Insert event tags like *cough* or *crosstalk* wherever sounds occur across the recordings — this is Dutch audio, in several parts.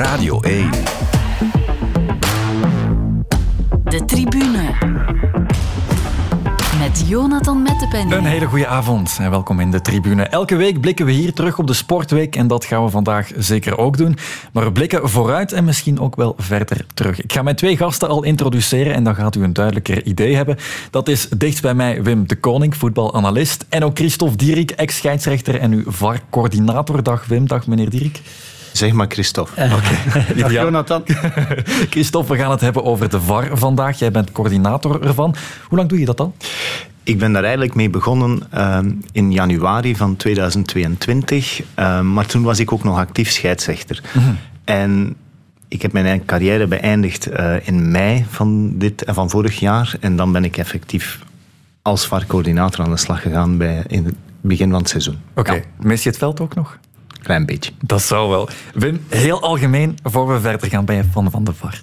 Radio 1. De tribune. Met Jonathan Mettepenning. Een hele goede avond en welkom in de tribune. Elke week blikken we hier terug op de Sportweek en dat gaan we vandaag zeker ook doen. Maar we blikken vooruit en misschien ook wel verder terug. Ik ga mijn twee gasten al introduceren en dan gaat u een duidelijker idee hebben. Dat is dicht bij mij Wim de Koning, voetbalanalist. En ook Christophe Dierik, ex-scheidsrechter en uw VAR-coördinator. Dag Wim, dag meneer Dierik. Zeg maar Christophe. Oké. *laughs* Dag Jonathan. *laughs* Christophe, we gaan het hebben over de VAR vandaag. Jij bent coördinator ervan. Hoe lang doe je dat al? Ik ben daar eigenlijk mee begonnen ehm, in januari van 2022. Ehm, maar toen was ik ook nog actief scheidsrechter. En ik heb mijn carrière beëindigd eh, in mei van, dit, en van vorig jaar. En dan ben ik effectief als VAR-coördinator aan de slag gegaan bij, in het begin van het seizoen. Oké. Ja, Mis je het veld ook nog? Klein beetje. Dat zou wel. Wim, heel algemeen, voor we verder gaan, ben je fan van de VAR?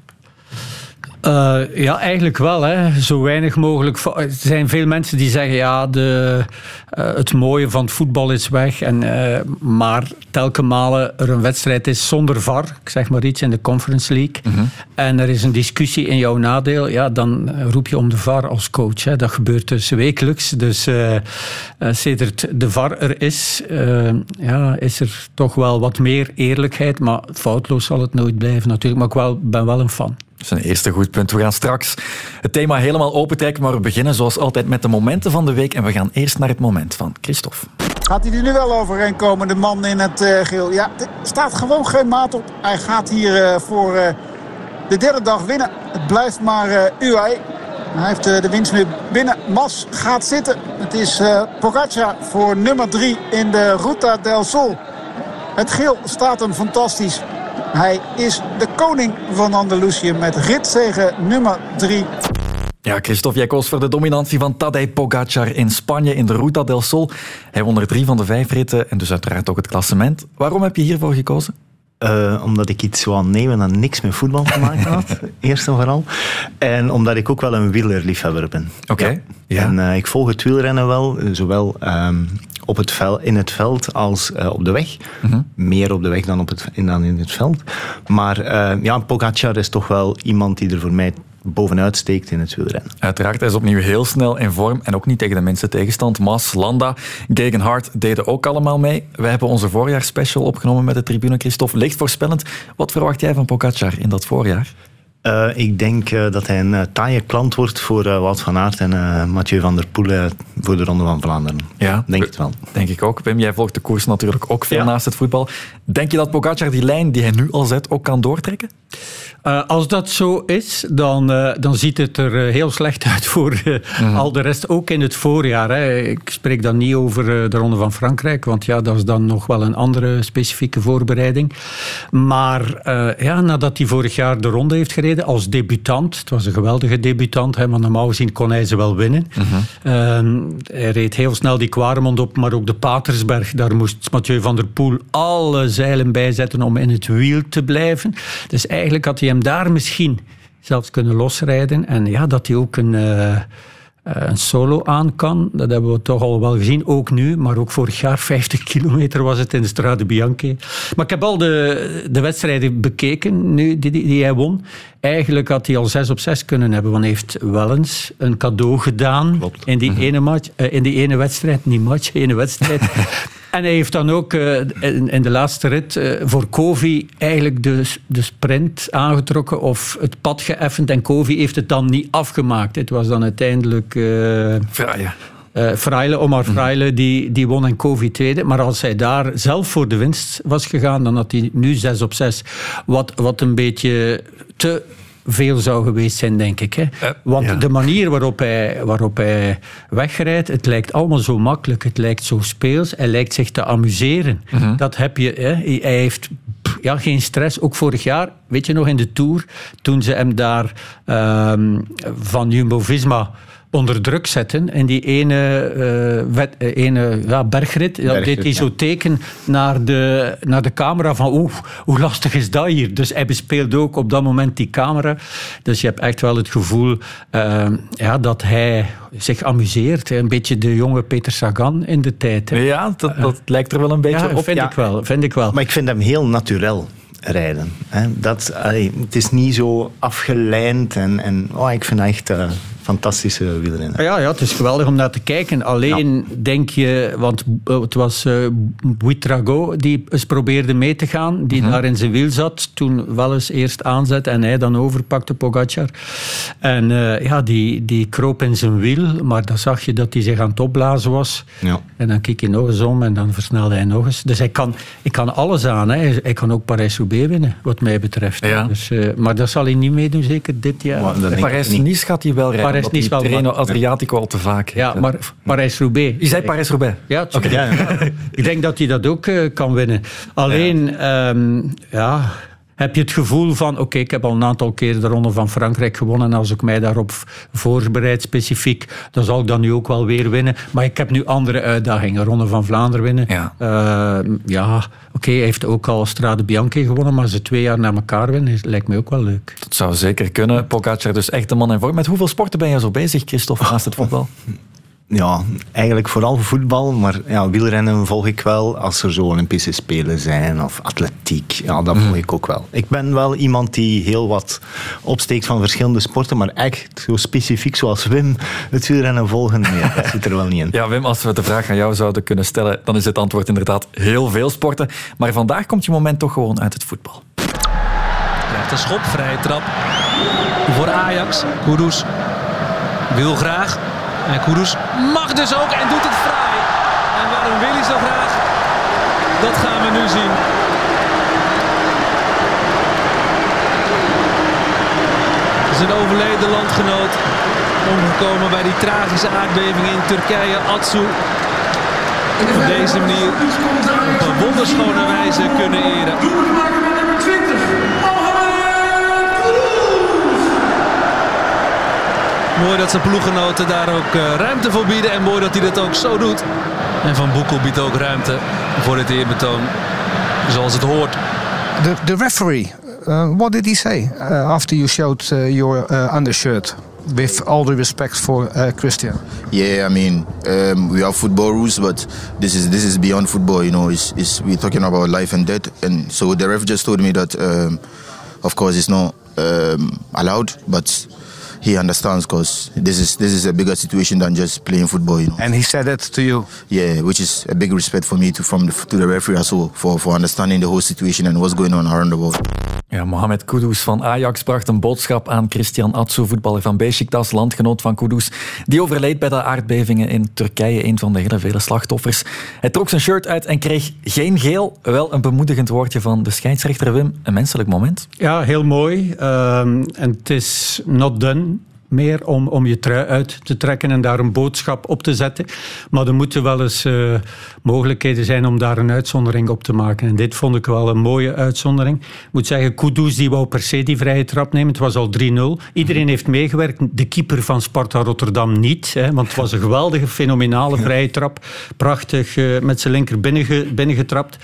Eh, ja, eigenlijk wel. Hè. Zo weinig mogelijk. Er zijn veel mensen die zeggen: ja, de, eh, het mooie van het voetbal is weg. En, eh, maar telke malen er een wedstrijd is zonder VAR, ik zeg maar iets in de Conference League. En er is een discussie in jouw nadeel, ja, dan roep je om de VAR als coach. Hè. Dat gebeurt dus wekelijks. Dus sedert de VAR er is, ja, is er toch wel wat meer eerlijkheid. Maar foutloos zal het nooit blijven natuurlijk. Maar ik wel, ben wel een fan. Dat is een eerste goed punt. We gaan straks het thema helemaal opentrekken, maar we beginnen zoals altijd met de momenten van de week. En we gaan eerst naar het moment van Christophe. Gaat hij er nu wel overheen komen, de man in het eh, geel? Ja, er staat gewoon geen maat op. Hij gaat hier eh, voor eh, de derde dag winnen. Het blijft maar eh UAE. Hij heeft de winst nu binnen. Mas gaat zitten. Het is Pogacar voor nummer 3 in de Ruta del Sol. Het geel staat hem fantastisch. Hij is de koning van Andalusië met ritzege nummer 3. Ja, Christophe, jij koos voor de dominantie van Tadej Pogacar in Spanje in de Ruta del Sol. Hij won er drie van de vijf ritten en dus uiteraard ook het klassement. Waarom heb je hiervoor gekozen? Eh, omdat ik iets wou nemen dat niks met voetbal te maken had, *laughs* eerst en vooral. En omdat ik ook wel een wielerliefhebber ben. Oké, ja. En eh, ik volg het wielrennen wel, eh, zowel ehm, op het vel, in het veld als op de weg. Mhm. Meer op de weg dan, op het, in- dan in het veld. Maar ja, Pogacar is toch wel iemand die er voor mij bovenuit steekt in het wielrennen. Uiteraard, hij is opnieuw heel snel in vorm en ook niet tegen de minste tegenstand. Mas, Landa, Gegenhard deden ook allemaal mee. Wij hebben onze voorjaarsspecial opgenomen met de tribune. Christophe, licht voorspellend. Wat verwacht jij van Pogacar in dat voorjaar? Eh, ik denk eh, dat hij een eh, taaie klant wordt voor Wout van Aert en Mathieu van der Poel voor de Ronde van Vlaanderen. Ja, Denk het wel. Denk ik ook. Wim, jij volgt de koers natuurlijk ook veel Ja. naast het voetbal. Denk je dat Pogacar die lijn die hij nu al zet ook kan doortrekken? Eh, als dat zo is, dan, eh, dan ziet het er eh, heel slecht *laughs* uit voor eh, al de rest, ook in het voorjaar. Hè. Ik spreek dan niet over de Ronde van Frankrijk, want ja, dat is dan nog wel een andere specifieke voorbereiding. Maar ja, nadat hij vorig jaar de Ronde heeft gereden als debutant, het was een geweldige debutant, hè, maar normaal gezien kon hij ze wel winnen. Ehm, hij reed heel snel die Quaremont op, maar ook de Patersberg, daar moest Mathieu van der Poel alle zeilen bij zetten om in het wiel te blijven. Dus eigenlijk had hij hem daar misschien zelfs kunnen losrijden. En ja, dat hij ook een, eh, eh, een solo aan kan, dat hebben we toch al wel gezien. Ook nu, maar ook vorig jaar, 50 *laughs* kilometer was het in de Strade Bianchi. Maar ik heb al de, de wedstrijden bekeken nu, die, die, die hij won. Eigenlijk had hij al 6 op 6 kunnen hebben, want hij heeft wel eens een cadeau gedaan in die, ene match, eh, in die ene wedstrijd. Niet match, ene wedstrijd. *laughs* En hij heeft dan ook eh, in, in de laatste rit eh, voor Kovi eigenlijk de, de sprint aangetrokken of het pad geëffend. En Kovi heeft het dan niet afgemaakt. Het was dan uiteindelijk Fraaie. eh Fraile, Omar Fraile, die, die won en Kovi tweede. Maar als hij daar zelf voor de winst was gegaan, dan had hij nu 6 op 6. Wat, wat een beetje te veel zou geweest zijn, denk ik. Hè? Want ja. de manier waarop hij, waarop hij wegrijdt, het lijkt allemaal zo makkelijk. Het lijkt zo speels. Hij lijkt zich te amuseren. Dat heb je. Hè? Hij heeft ja, geen stress. Ook vorig jaar, weet je nog, in de Tour, toen ze hem daar ehm, van Jumbo-Visma onder druk zetten. En die ene, eh, wet- eh, ene ja, bergrit, dat Bergrit, deed hij ja. zo teken naar de, naar de camera van oeh, hoe lastig is dat hier? Dus hij bespeelde ook op dat moment die camera. Dus je hebt echt wel het gevoel eh, ja, dat hij zich amuseert. Een beetje de jonge Peter Sagan in de tijd. hè. Ja, dat, dat lijkt er wel een beetje Ja, op. vind ja. ik wel. Vind ik wel. Maar ik vind hem heel naturel. rijden. Hè. Dat, allee, het is niet zo afgelijnd en, en oh, ik vind dat echt uh, fantastische wielrennen. Ja, ja, het is geweldig om naar te kijken. Alleen denk je, want het was uh, Buitrago die eens probeerde mee te gaan, die daar in zijn wiel zat, toen wel eens eerst aanzet en hij dan overpakte Pogacar. En uh, ja, die, die kroop in zijn wiel, maar dan zag je dat hij zich aan het opblazen was. Ja. En dan keek hij nog eens om en dan versnelde hij nog eens. Dus hij kan, ik kan alles aan. Hè. Hij kan ook Parijs-Roubaix winnen, wat mij betreft. Ja. Dus, uh, maar dat zal hij niet meedoen, zeker dit jaar. Parijs-Nice gaat hij wel rijden. Parijs-Nice wel. Treno Adriatico al te vaak. Ja, maar Parijs-Roubaix. Je zei Parijs-Roubaix? Ja, okay. ja, ja. ik denk dat hij dat ook uh, kan winnen. Alleen, ja... Um, ja heb je het gevoel van, oké, okay, ik heb al een aantal keer de Ronde van Frankrijk gewonnen. En als ik mij daarop voorbereid specifiek, dan zal ik dat nu ook wel weer winnen. Maar ik heb nu andere uitdagingen. Ronde van Vlaanderen winnen. Ja, uh, ja oké, okay, hij heeft ook al Strade Bianchi gewonnen. Maar ze twee jaar na elkaar winnen, lijkt mij ook wel leuk. Dat zou zeker kunnen. Pogacar dus echt een man in vorm. Met hoeveel sporten ben je zo bezig, Christophe, naast het voetbal? *laughs* Ja, eigenlijk vooral voetbal, maar ja, wielrennen volg ik wel als er zo Olympische Spelen zijn of atletiek. Ja, dat volg ik ook wel. Ik ben wel iemand die heel wat opsteekt van verschillende sporten, maar echt zo specifiek zoals Wim het wielrennen volgen, nee, dat zit er wel niet in. *laughs* Ja, Wim, als we de vraag aan jou zouden kunnen stellen, dan is het antwoord inderdaad heel veel sporten. Maar vandaag komt je moment toch gewoon uit het voetbal. Krijgt een schop, vrije trap voor Ajax. Kudus wil graag. En Kudus mag dus ook en doet het fraai. En waarom wil hij zo graag? Dat gaan we nu zien. Een overleden landgenoot. Omgekomen bij die tragische aardbeving in Turkije, Atsu. Op deze manier op een wonderschone wijze kunnen eren. Mooi dat zijn ploeggenoten daar ook uh, ruimte voor bieden. En mooi dat hij dat ook zo doet. En Van Boekel biedt ook ruimte voor dit eerbetoon. Zoals het hoort. The, the referee, uh, what did he say uh, after you showed your undershirt? With all the respect for Christian. Yeah, I mean, um, we have football rules, but this is this is beyond football. You know, it's, it's, we're talking about life and death. And so the ref just told me that, um, of course, it's not um, allowed, but he understands because this is this is a bigger situation than just playing football. You know. And he said that to you. Yeah, which is a big respect for me to from the, to the referee as well for for understanding the whole situation and what's going on around the world. Ja, Mohamed Kudus van Ajax bracht een boodschap aan Christian Atsu, voetballer van Beşiktaş, landgenoot van Kudus. Die overleed bij de aardbevingen in Turkije, een van de hele vele slachtoffers. Hij trok zijn shirt uit en kreeg geen geel. Wel een bemoedigend woordje van de scheidsrechter Wim. Een menselijk moment. Ja, heel mooi. Um, en het is not done meer om, om je trui uit te trekken en daar een boodschap op te zetten. Maar er moeten wel eens uh, mogelijkheden zijn om daar een uitzondering op te maken. En dit vond ik wel een mooie uitzondering. Ik moet zeggen, Kudus die wou per se die vrije trap nemen. Het was al 3-0. Iedereen heeft meegewerkt. De keeper van Sparta Rotterdam niet. Hè, want het was een geweldige, fenomenale vrije trap. Prachtig uh, met zijn linker binnenge, binnengetrapt.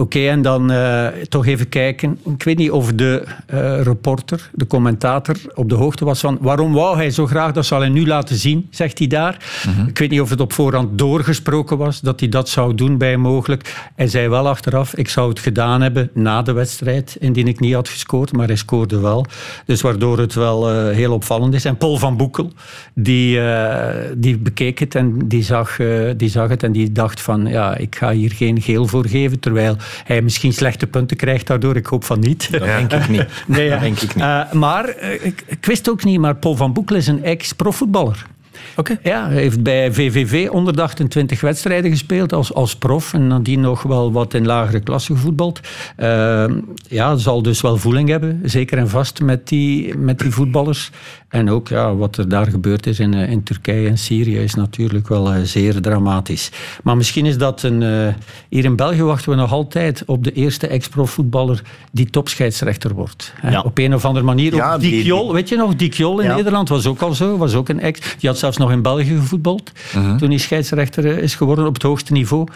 Oké, okay, en dan uh, toch even kijken. Ik weet niet of de uh, reporter, de commentator, op de hoogte was van waarom wou hij zo graag, dat zal hij nu laten zien, zegt hij daar. Mm -hmm. Ik weet niet of het op voorhand doorgesproken was, dat hij dat zou doen bij mogelijk. Hij zei wel achteraf, ik zou het gedaan hebben na de wedstrijd, indien ik niet had gescoord, maar hij scoorde wel. Dus waardoor het wel uh, heel opvallend is. En Paul van Boekel, die, die bekeek het en die zag, die zag het en die dacht van, ja, ik ga hier geen geel voor geven, terwijl hij misschien slechte punten krijgt daardoor. Ik hoop van niet. Dat denk ik niet. *laughs* nee, dat denk ik niet. Uh, maar uh, ik, ik, wist ook niet, maar Paul van Boekel is een ex-profvoetballer. Okay. Ja, hij heeft bij VVV 128 wedstrijden gespeeld als, als prof en nadien nog wel wat in lagere klasse gevoetbald. Uh, ja, zal dus wel voeling hebben, zeker en vast met die, met die voetballers. En ook ja, wat er daar gebeurd is in, in Turkije en Syrië is natuurlijk wel uh, zeer dramatisch. Maar misschien is dat een... Uh, hier in België wachten we nog altijd op de eerste ex-profvoetballer die topscheidsrechter wordt. Ja. Op een of andere manier. Ja, ook die- Dick Jol, die- weet je nog? Dick Jol in Ja. Nederland was ook al zo. Was ook een ex. Die had zelfs nog in België gevoetbald. Toen hij scheidsrechter eh, is geworden op het hoogste niveau.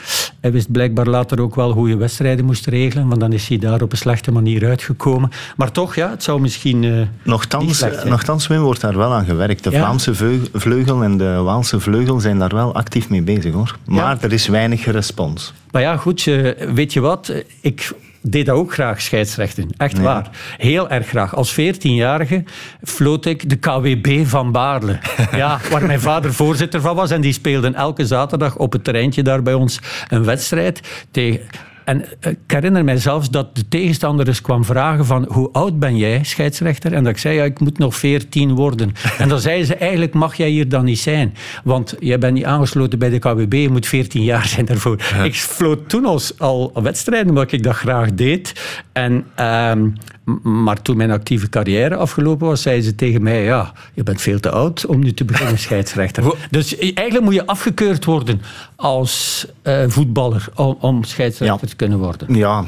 Hij wist blijkbaar later ook wel hoe je wedstrijden moest regelen. Want dan is hij daar op een slechte manier uitgekomen. Maar toch, ja, het zou misschien... eh, slecht zijn. nochtans Wim, wordt daar wel aan gewerkt. De Ja. Vlaamse vleugel en de Waalse vleugel zijn daar wel actief mee bezig. hoor. Maar er is weinig respons. Maar ja, goed, weet je wat? Ik deed dat ook graag, scheidsrechten. Echt waar. Heel erg graag. Als 14-jarige floot ik de KWB van Baarle. *laughs* Ja, waar mijn vader voorzitter van was. En die speelden elke zaterdag op het terreintje daar bij ons een wedstrijd tegen... En eh, ik herinner mij zelfs dat de tegenstander eens kwam vragen van hoe oud ben jij, scheidsrechter? En dat ik zei, ja, ik moet nog 14 worden. *laughs* En dan zeiden ze, eigenlijk mag jij hier dan niet zijn. Want jij bent niet aangesloten bij de KWB, je moet 14 jaar zijn daarvoor. Ik floot toen al, al wedstrijden, omdat ik dat graag deed. En, ehm, maar toen mijn actieve carrière afgelopen was, zeiden ze tegen mij, ja, je bent veel te oud om nu te beginnen *laughs* scheidsrechter. Dus eigenlijk moet je afgekeurd worden als eh, voetballer om, om scheidsrechter Ja. te kunnen worden. Ja.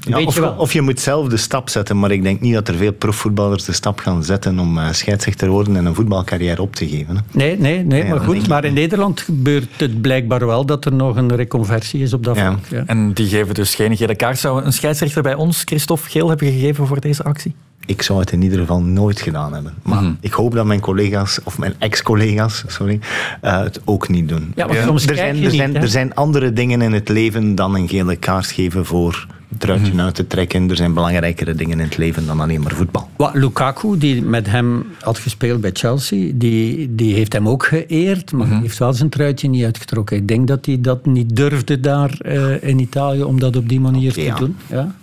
Ja, Weet of, je wel. of je moet zelf de stap zetten, maar ik denk niet dat er veel profvoetballers de stap gaan zetten om eh, scheidsrechter te worden en een voetbalcarrière op te geven. Hè. Nee, nee, nee Ja, maar goed. Maar in Nederland gebeurt het blijkbaar wel dat er nog een reconversie is op dat Ja. vlak. Ja. En die geven dus geen gele kaart. Zou een scheidsrechter bij ons, Christophe Geel, hebben gegeven voor deze actie? Ik zou het in ieder geval nooit gedaan hebben. Maar Mhm. ik hoop dat mijn collega's, of mijn ex-collega's, sorry, eh, het ook niet doen. Ja, maar soms er, zijn, je er, niet, zijn, er zijn andere dingen in het leven dan een gele kaart geven voor het ruitje Mhm. uit te trekken. Er zijn belangrijkere dingen in het leven dan alleen maar voetbal. Wat, Lukaku, die met hem had gespeeld bij Chelsea, die, die heeft hem ook geëerd, maar hij heeft wel zijn truitje niet uitgetrokken. Ik denk dat hij dat niet durfde daar eh, in Italië om dat op die manier te ja. doen. Ja.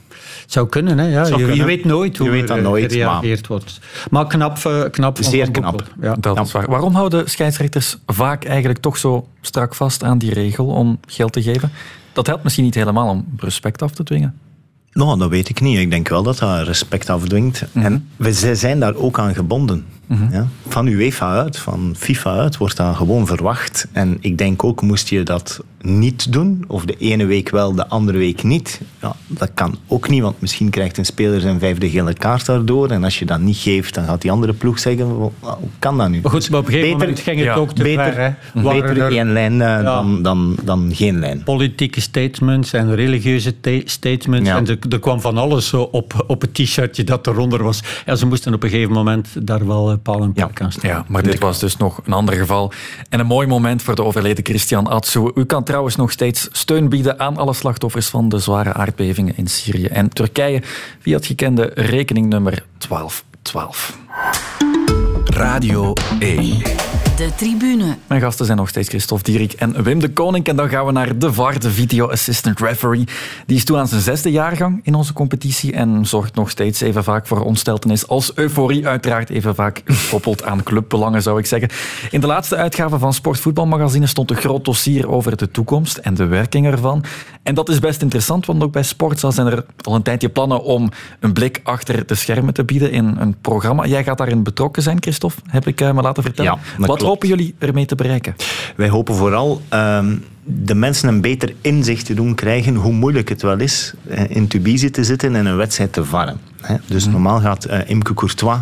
Het zou kunnen, hè? Ja. Zou Je, je kunnen. weet nooit hoe Je weet dat er, nooit, gereageerd wordt. Maar knap, eh, knap Zeer knap. Ja. Dat is waar. Waarom houden scheidsrechters vaak eigenlijk toch zo strak vast aan die regel om geld te geven? Dat helpt misschien niet helemaal om respect af te dwingen. Nou, dat weet ik niet. Ik denk wel dat dat respect afdwingt. Mhm. En we zij zijn daar ook aan gebonden. Ja? Van UEFA uit, van FIFA uit, wordt dat gewoon verwacht. En ik denk ook, moest je dat niet doen, of de ene week wel, de andere week niet, ja, dat kan ook niet, want misschien krijgt een speler zijn vijfde gele kaart daardoor. En als je dat niet geeft, dan gaat die andere ploeg zeggen, hoe kan dat nu? Maar goed, maar op een gegeven Beter- moment ging het ja, ook te beter, ver. Hè? Beter er- één lijn eh, dan, dan, dan geen lijn. politieke statements en religieuze te- statements. Ja. En er kwam van alles zo op, op het t-shirtje dat eronder was. Ja, ze moesten op een gegeven moment daar wel eh, paal en perk aan stellen. Ja, maar dit was dus nog een ander geval. En een mooi moment voor de overleden Christian Atsu. U kan trouwens nog steeds steun bieden aan alle slachtoffers van de zware aardbevingen in Syrië en Turkije via het gekende rekeningnummer 1212. Radio 1. De tribune. Mijn gasten zijn nog steeds Christophe Dierik en Wim de Koning. En dan gaan we naar de VAR, de Video Assistant Referee. Die is toe aan zijn zesde jaargang in onze competitie en zorgt nog steeds even vaak voor ontsteltenis als euforie. Uiteraard even vaak gekoppeld aan clubbelangen, zou ik zeggen. In de laatste uitgave van Sportvoetbalmagazine stond een groot dossier over de toekomst en de werking ervan. En dat is best interessant, want ook bij Sportza zijn er al een tijdje plannen om een blik achter de schermen te bieden in een programma. Jij gaat daarin betrokken zijn, Christophe, heb ik eh, me laten vertellen. Ja, Wat hopen jullie ermee te bereiken? Wij hopen vooral ehm, de mensen een beter inzicht te doen krijgen hoe moeilijk het wel is eh, in Tubize te zitten en een wedstrijd te varren. Dus normaal gaat eh, Imke Courtois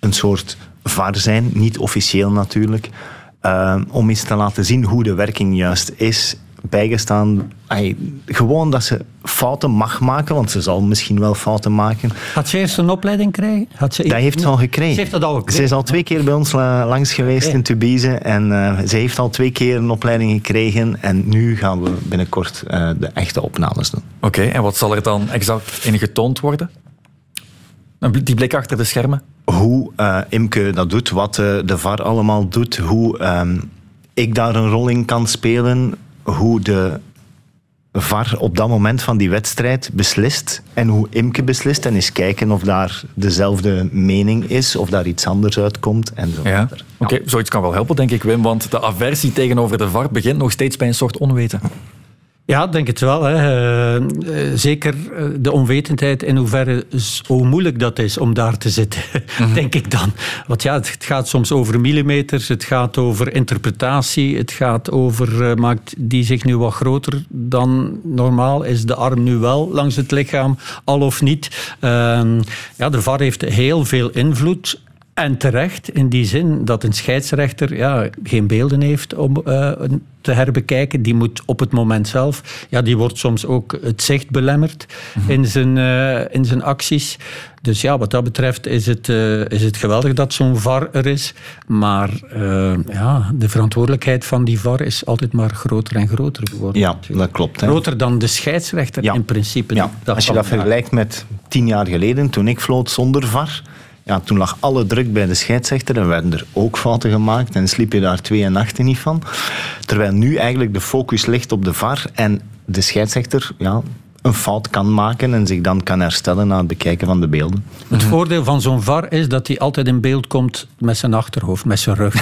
een soort var zijn, niet officieel natuurlijk, ehm, om eens te laten zien hoe de werking juist is. Bijgestaan, ay, gewoon dat ze fouten mag maken, want ze zal misschien wel fouten maken. Had ze eerst een opleiding krijgen? Had ze Dat heeft ze al gekregen. Ze heeft dat al gekregen. Ze is al twee keer bij ons la- langs geweest in Tubize. En eh, ze heeft al twee keer een opleiding gekregen. En nu gaan we binnenkort eh, de echte opnames doen. Oké, en wat zal er dan exact in getoond worden? Die blik achter de schermen? Hoe eh, Imke dat doet, wat eh, de VAR allemaal doet, hoe ehm, ik daar een rol in kan spelen, hoe de VAR op dat moment van die wedstrijd beslist en hoe Imke beslist. En eens kijken of daar dezelfde mening is, of daar iets anders uitkomt en zo Ja. verder. Oké, zoiets kan wel helpen, denk ik, Wim, want de aversie tegenover de VAR begint nog steeds bij een soort onweten. Ja, ik denk het wel. Hè. Eh, eh, zeker eh, de onwetendheid in hoeverre hoe moeilijk dat is om daar te zitten, *laughs* denk ik dan. Want ja, het gaat soms over millimeters, het gaat over interpretatie, het gaat over, maakt die zich nu wat groter dan normaal? Is de arm nu wel langs het lichaam, al of niet? Ehm, ja, de VAR heeft heel veel invloed. En terecht, in die zin dat een scheidsrechter ja, geen beelden heeft om uh, te herbekijken. Die moet op het moment zelf, ja, die wordt soms ook het zicht belemmerd mm -hmm. in, zijn, uh, in zijn acties. Dus ja, wat dat betreft is het, uh, is het geweldig dat zo'n VAR er is. Maar ja, de verantwoordelijkheid van die VAR is altijd maar groter en groter geworden. Ja, dat klopt. Hè. Groter dan de scheidsrechter ja. in principe. Ja. Als je dat vergelijkt met tien jaar geleden, toen ik floot zonder VAR ja, toen lag alle druk bij de scheidsrechter en werden er ook fouten gemaakt en sliep je daar twee nachten niet van. Terwijl nu eigenlijk de focus ligt op de VAR en de scheidsrechter ja, een fout kan maken en zich dan kan herstellen na het bekijken van de beelden. Het voordeel van zo'n VAR is dat hij altijd in beeld komt met zijn achterhoofd, met zijn rug.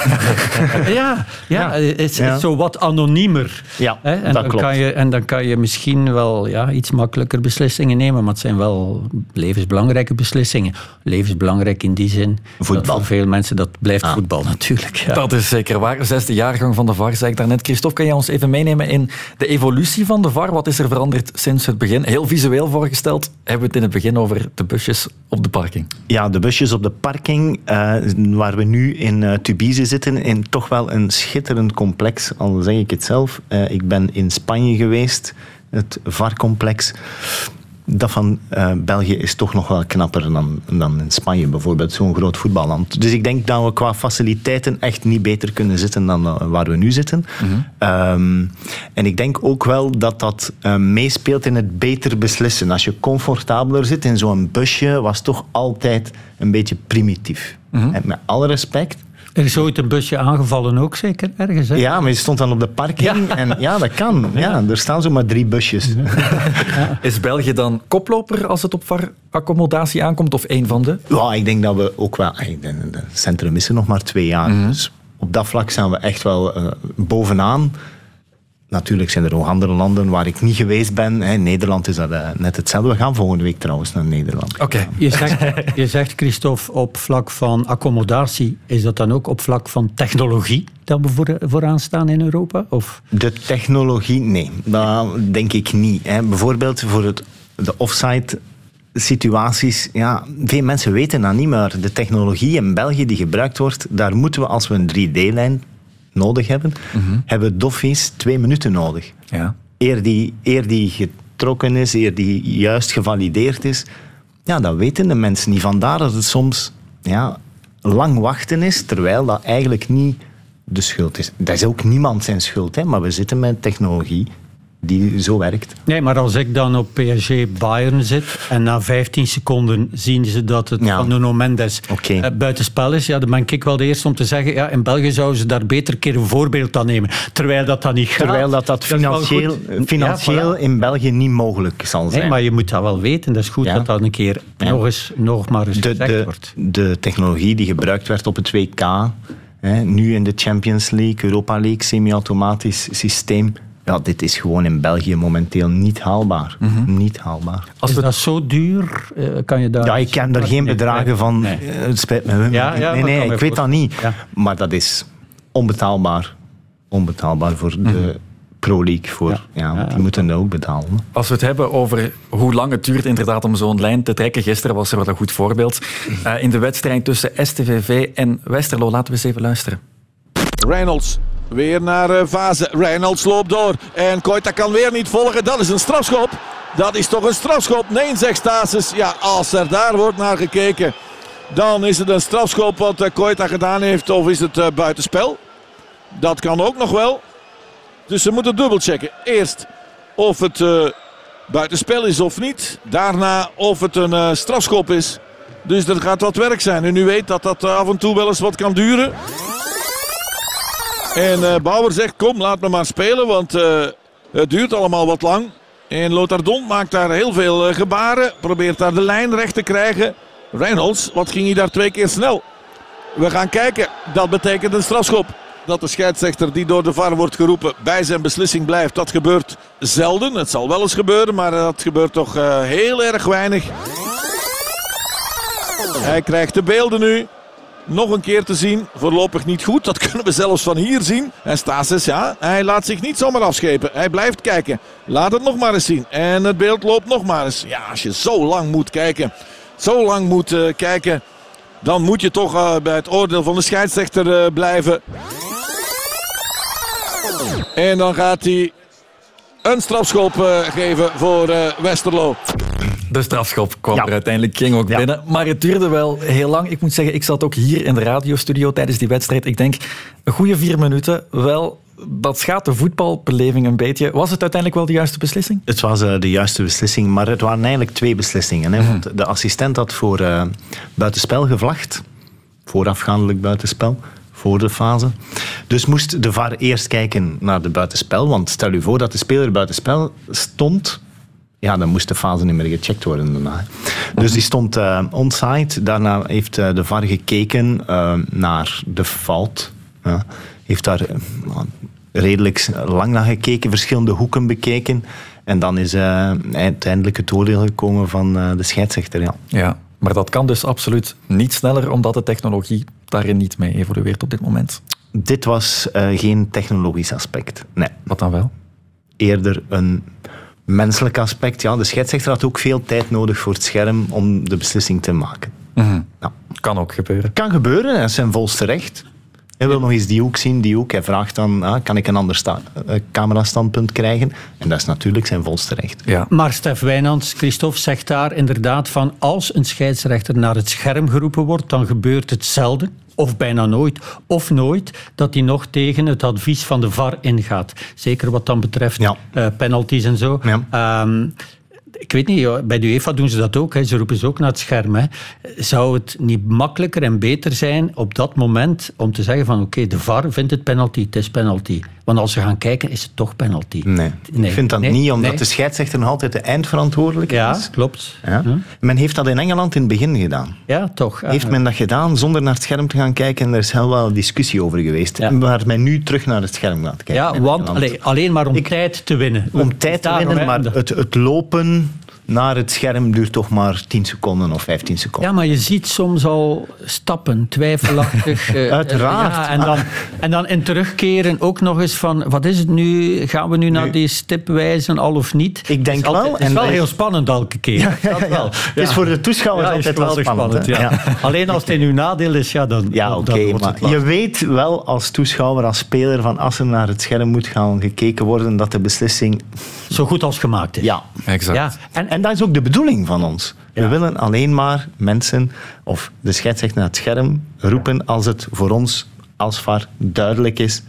*laughs* ja, ja, het is ja. zo wat anoniemer. Ja, hè? En, dat dan klopt. Kan je, en dan kan je misschien wel ja, iets makkelijker beslissingen nemen, maar het zijn wel levensbelangrijke beslissingen. Levensbelangrijk in die zin. Voetbal. Voor veel mensen dat blijft ah. voetbal natuurlijk. Ja. Dat is zeker waar. Zesde jaargang van de VAR, zei ik daarnet. Christophe, kan jij ons even meenemen in de evolutie van de VAR? Wat is er veranderd sinds het begin? Heel visueel voorgesteld. Hebben we het in het begin over de busjes op de parking? Ja, de busjes op de parking, uh, waar we nu in uh, Tubize zitten, in toch wel een schitterend complex, al zeg ik het zelf. Uh, ik ben in Spanje geweest, het VAR-complex. Dat van uh, België is toch nog wel knapper dan, dan in Spanje bijvoorbeeld, zo'n groot voetballand. Dus ik denk dat we qua faciliteiten echt niet beter kunnen zitten dan uh, waar we nu zitten. Mm-hmm. Um, en ik denk ook wel dat dat uh, meespeelt in het beter beslissen. Als je comfortabeler zit in zo'n busje, was toch altijd een beetje primitief. Mm-hmm. En met alle respect, er is ooit een busje aangevallen ook, zeker ergens. Hè? Ja, maar je stond dan op de parking. Ja, en, ja dat kan. *laughs* Ja, er staan zomaar drie busjes. Ja. *laughs* Is België dan koploper als het op VAR-accommodatie aankomt? Of één van de? Ja, ik denk dat we ook wel... Het centrum is er nog maar twee jaar. Mm-hmm. Dus op dat vlak zijn we echt wel uh, bovenaan. Natuurlijk zijn er nog andere landen waar ik niet geweest ben. Hè. Nederland is dat uh, net hetzelfde. We gaan volgende week trouwens naar Nederland. Oké. Okay. Je, zegt, je zegt, Christophe, op vlak van accommodatie. Is dat dan ook op vlak van technologie dat we voor, vooraan staan in Europa? Of? De technologie, nee. Dat denk ik niet. Hè. Bijvoorbeeld voor het, de offside situaties, ja, veel mensen weten dat niet, maar de technologie in België die gebruikt wordt, daar moeten we als we een 3D-lijn nodig hebben, mm-hmm. hebben doffies twee minuten nodig. Ja. Eer, die, eer die getrokken is, eer die juist gevalideerd is. Ja, dat weten de mensen niet. Vandaar dat het soms ja, lang wachten is, terwijl dat eigenlijk niet de schuld is. Dat is ook niemand zijn schuld, hè, maar we zitten met technologie die zo werkt. Nee, maar als ik dan op PSG Bayern zit en na 15 seconden zien ze dat het ja. van Nuno Mendes okay. uh, buitenspel is, ja, dan ben ik wel de eerste om te zeggen, ja, in België zouden ze daar beter een keer een voorbeeld aan nemen. Terwijl dat dan niet gaat. Terwijl dat, dat financieel, dat financieel ja, voilà. in België niet mogelijk zal zijn. Nee, maar je moet dat wel weten. Dat is goed ja. dat dat een keer nog, eens, nog maar eens de, gezegd de, wordt. De technologie die gebruikt werd op het WK, hè, nu in de Champions League, Europa League, semi-automatisch systeem, ja, dit is gewoon in België momenteel niet haalbaar. Mm-hmm. Niet haalbaar. Als is dat zo duur? Uh, kan je daar... Ja, ik ken daar geen bedragen nee, van. Nee. Uh, het spijt me. Ja, ja, nee, nee, ik weet dat niet. Ja. Maar dat is onbetaalbaar. Onbetaalbaar voor de Pro League. Voor, ja. Ja, ja, die moeten dat ook betalen. Als we het hebben over hoe lang het duurt inderdaad om zo'n lijn te trekken. Gisteren was er wat een goed voorbeeld. Uh, in de wedstrijd tussen STVV en Westerlo. Laten we eens even luisteren. Reynolds Weer naar uh, Fase. Reynolds loopt door. En Koita kan weer niet volgen. Dat is een strafschop. Dat is toch een strafschop? Nee, zegt Stasis. Ja, als er daar wordt naar gekeken, dan is het een strafschop wat uh, Koita gedaan heeft. Of is het uh, buitenspel? Dat kan ook nog wel. Dus ze moeten dubbelchecken. Eerst of het uh, buitenspel is of niet. Daarna of het een strafschop is. Dus dat gaat wat werk zijn. En u weet dat dat af en toe wel eens wat kan duren. En uh, Bauer zegt, kom, laat me maar spelen, want uh, het duurt allemaal wat lang. En Lotardon maakt daar heel veel uh, gebaren, probeert daar de lijn recht te krijgen. Reynolds, wat ging hij daar twee keer snel? We gaan kijken, dat betekent een strafschop. Dat de scheidsrechter die door de VAR wordt geroepen bij zijn beslissing blijft. Dat gebeurt zelden, het zal wel eens gebeuren, maar dat gebeurt toch heel erg weinig. Hij krijgt de beelden nu nog een keer te zien. Voorlopig niet goed. Dat *laughs* kunnen we zelfs van hier zien. En Stasis, ja, hij laat zich niet zomaar afschepen. Hij blijft kijken. Laat het nog maar eens zien. En het beeld loopt nog maar eens. Ja, als je zo lang moet kijken. Zo lang moet uh, kijken. dan moet je toch eh, bij het oordeel van de scheidsrechter eh, blijven. En dan gaat hij een strafschop eh, geven voor eh, Westerlo. De strafschop kwam Ja. er uiteindelijk, ging ook Ja. binnen. Maar het duurde wel heel lang. Ik moet zeggen, ik zat ook hier in de radiostudio tijdens die wedstrijd. Ik denk, een goede vier minuten. Wel, dat schaadt de voetbalbeleving een beetje. Was het uiteindelijk wel de juiste beslissing? Het was eh, de juiste beslissing, maar het waren eigenlijk twee beslissingen. Hè, want de assistent had voor eh, buitenspel gevlacht. Voorafgaandelijk buitenspel. Voor de fase. Dus moest de VAR eerst kijken naar de buitenspel. Want stel u voor dat de speler buitenspel stond. Ja, dan moest de fase niet meer gecheckt worden daarna. Dus die stond eh, onside. Daarna heeft eh, de VAR gekeken eh, naar de fout. Ja. Heeft daar redelijk lang naar gekeken, verschillende hoeken bekeken. En dan is uiteindelijk het oordeel gekomen van de scheidsrechter. Ja. Ja. Maar dat kan dus absoluut niet sneller, omdat de technologie daarin niet mee evolueert op dit moment. Dit was geen technologisch aspect. Nee, Wat dan wel? eerder een menselijk aspect. Ja, de scheidsrechter had ook veel tijd nodig voor het scherm om de beslissing te maken. Ja. Kan ook gebeuren. Kan gebeuren, is zijn volste recht. Hij wil nog eens die hoek zien, die hoek. Hij vraagt dan, ah, kan ik een ander sta- eh, camerastandpunt krijgen? En dat is natuurlijk zijn volste recht. Ja. Maar Stef Wijnands, Christophe, zegt daar inderdaad van als een scheidsrechter naar het scherm geroepen wordt, dan gebeurt het zelden, of bijna nooit, of nooit, dat hij nog tegen het advies van de VAR ingaat. Zeker wat dan betreft Ja. eh, penalties en zo. Ja. Ehm, ik weet niet, bij de UEFA doen ze dat ook. Hè. Ze roepen ze ook naar het scherm. Hè. Zou het niet makkelijker en beter zijn op dat moment om te zeggen van oké, de VAR vindt het penalty, het is penalty. Want als ze gaan kijken, is het toch penalty. Nee, Nee. ik vind dat Nee? niet, omdat Nee? de scheidsrechter nog altijd de eindverantwoordelijk Ja, is. klopt. Ja. Men heeft dat in Engeland in het begin gedaan. Ja, toch. Heeft men dat gedaan zonder naar het scherm te gaan kijken? En er is heel wel discussie over geweest. Ja. Waar men nu terug naar het scherm gaat kijken. Ja, want allee, alleen maar om tijd te winnen. Om tijd te winnen, maar het, het lopen naar het scherm duurt toch maar 10 seconden of 15 seconden. Ja, maar je ziet soms al stappen, twijfelachtig. *laughs* eh, Uiteraard. Ja, en, dan, en dan in terugkeren ook nog eens van, wat is het nu? Gaan we nu naar die stip wijzen, al of niet? Ik denk Het is altijd- wel, Het is en wel heel spannend elke keer. Dat wel. Het is voor de toeschouwers altijd wel spannend. ja. Alleen als het in uw nadeel is, ja, dan, Ja, dan oké, maar het je weet wel als toeschouwer, als speler, van als er naar het scherm moet gaan gekeken worden, dat de beslissing... Zo goed als gemaakt is. Ja. Exact. Ja, en, En dat is ook de bedoeling van ons. We Ja. willen alleen maar mensen, of de scheidsrechter naar het scherm, roepen als het voor ons als VAR duidelijk is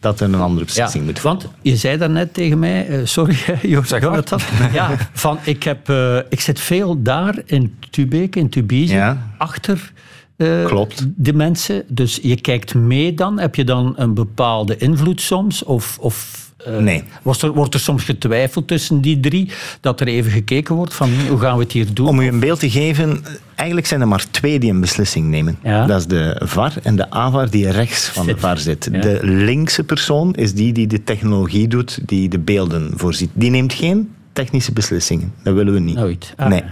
dat er een andere Ja, beslissing moet want je zei daarnet tegen mij, eh, sorry *laughs* Joost, Zeg maar. Jonathan, ja, van ik, heb, eh, ik zit veel daar in Tubeke, in Tubize, Ja. achter eh, Klopt. de mensen. Dus je kijkt mee dan, heb je dan een bepaalde invloed soms? Of, of eh, Nee. wordt, er, wordt er soms getwijfeld tussen die drie, dat er even gekeken wordt van hoe gaan we het hier doen? Om u een beeld te geven, eigenlijk zijn er maar twee die een beslissing nemen. Ja. Dat is de VAR en de AVAR die rechts van de. *laughs* VAR zit. Ja. De linkse persoon is die die de technologie doet, die de beelden voorziet. Die neemt geen technische beslissingen. Dat willen we niet. Nooit. Ah, nee.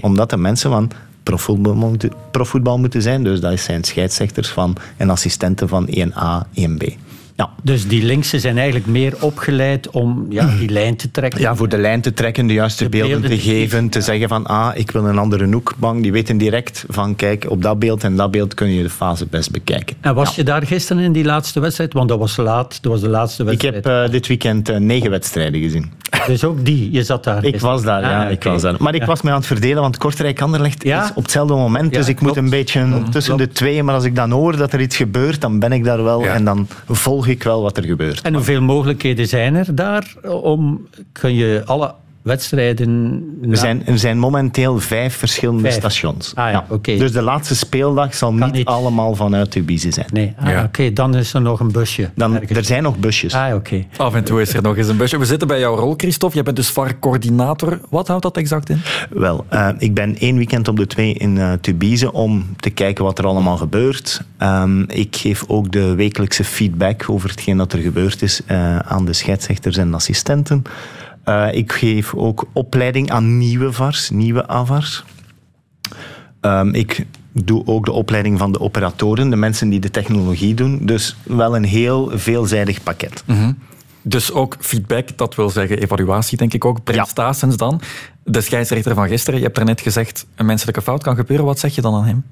Omdat de mensen van profvoetbal moeten, profvoetbal moeten zijn. Dus dat zijn scheidsrechters van en assistenten van 1A, 1B. Ja. Dus die linkse zijn eigenlijk meer opgeleid om ja, *clears throat* die lijn te trekken. Ja, voor de lijn te trekken, de juiste De beelden, beelden te geven, te zeggen van ah, ik wil een andere hoekbank. Die weten direct van kijk, op dat beeld en dat beeld kun je de fase best bekijken. En was je daar gisteren in die laatste wedstrijd? Want dat was laat, dat was de laatste Ik wedstrijd. heb eh, dit weekend eh, negen wedstrijden gezien. *laughs* Dus ook die, je zat daar. Ik was daar, ja. Ah, Ik oké. was daar. Maar ik Ja. was me aan het verdelen, want Kortrijk-Anderlecht Ja? is op hetzelfde moment. Ja, dus ik klopt. moet een beetje tussen klopt. de twee. Maar als ik dan hoor dat er iets gebeurt, dan ben ik daar wel. Ja. En dan volg ik wel wat er gebeurt. En hoeveel mogelijkheden zijn er daar om... Kun je alle wedstrijden... Er zijn, er zijn momenteel vijf verschillende Vijf. stations. Ah ja, oké. Dus de laatste speeldag zal niet, niet. allemaal vanuit Tubize zijn. Nee, ah, Ja. oké, dan is er nog een busje. Dan, ergens. er zijn nog busjes. Ah, oké. Af en toe is er nog eens een busje. We zitten bij jouw rol, Christophe. Je bent dus VAR-coördinator. Wat houdt dat exact in? Wel, eh, ik ben één weekend op de twee in eh Tubize om te kijken wat er allemaal gebeurt. Ehm, ik geef ook de wekelijkse feedback over hetgeen dat er gebeurd is eh, aan de scheidsrechters en assistenten. Eh, ik geef ook opleiding aan nieuwe VARs, nieuwe AVARs. Ehm, ik doe ook de opleiding van de operatoren, de mensen die de technologie doen. Dus wel een heel veelzijdig pakket. Dus ook feedback, dat wil zeggen evaluatie, denk ik ook. Prestaties dan. De scheidsrechter van gisteren, je hebt daarnet gezegd, een menselijke fout kan gebeuren. Wat zeg je dan aan hem?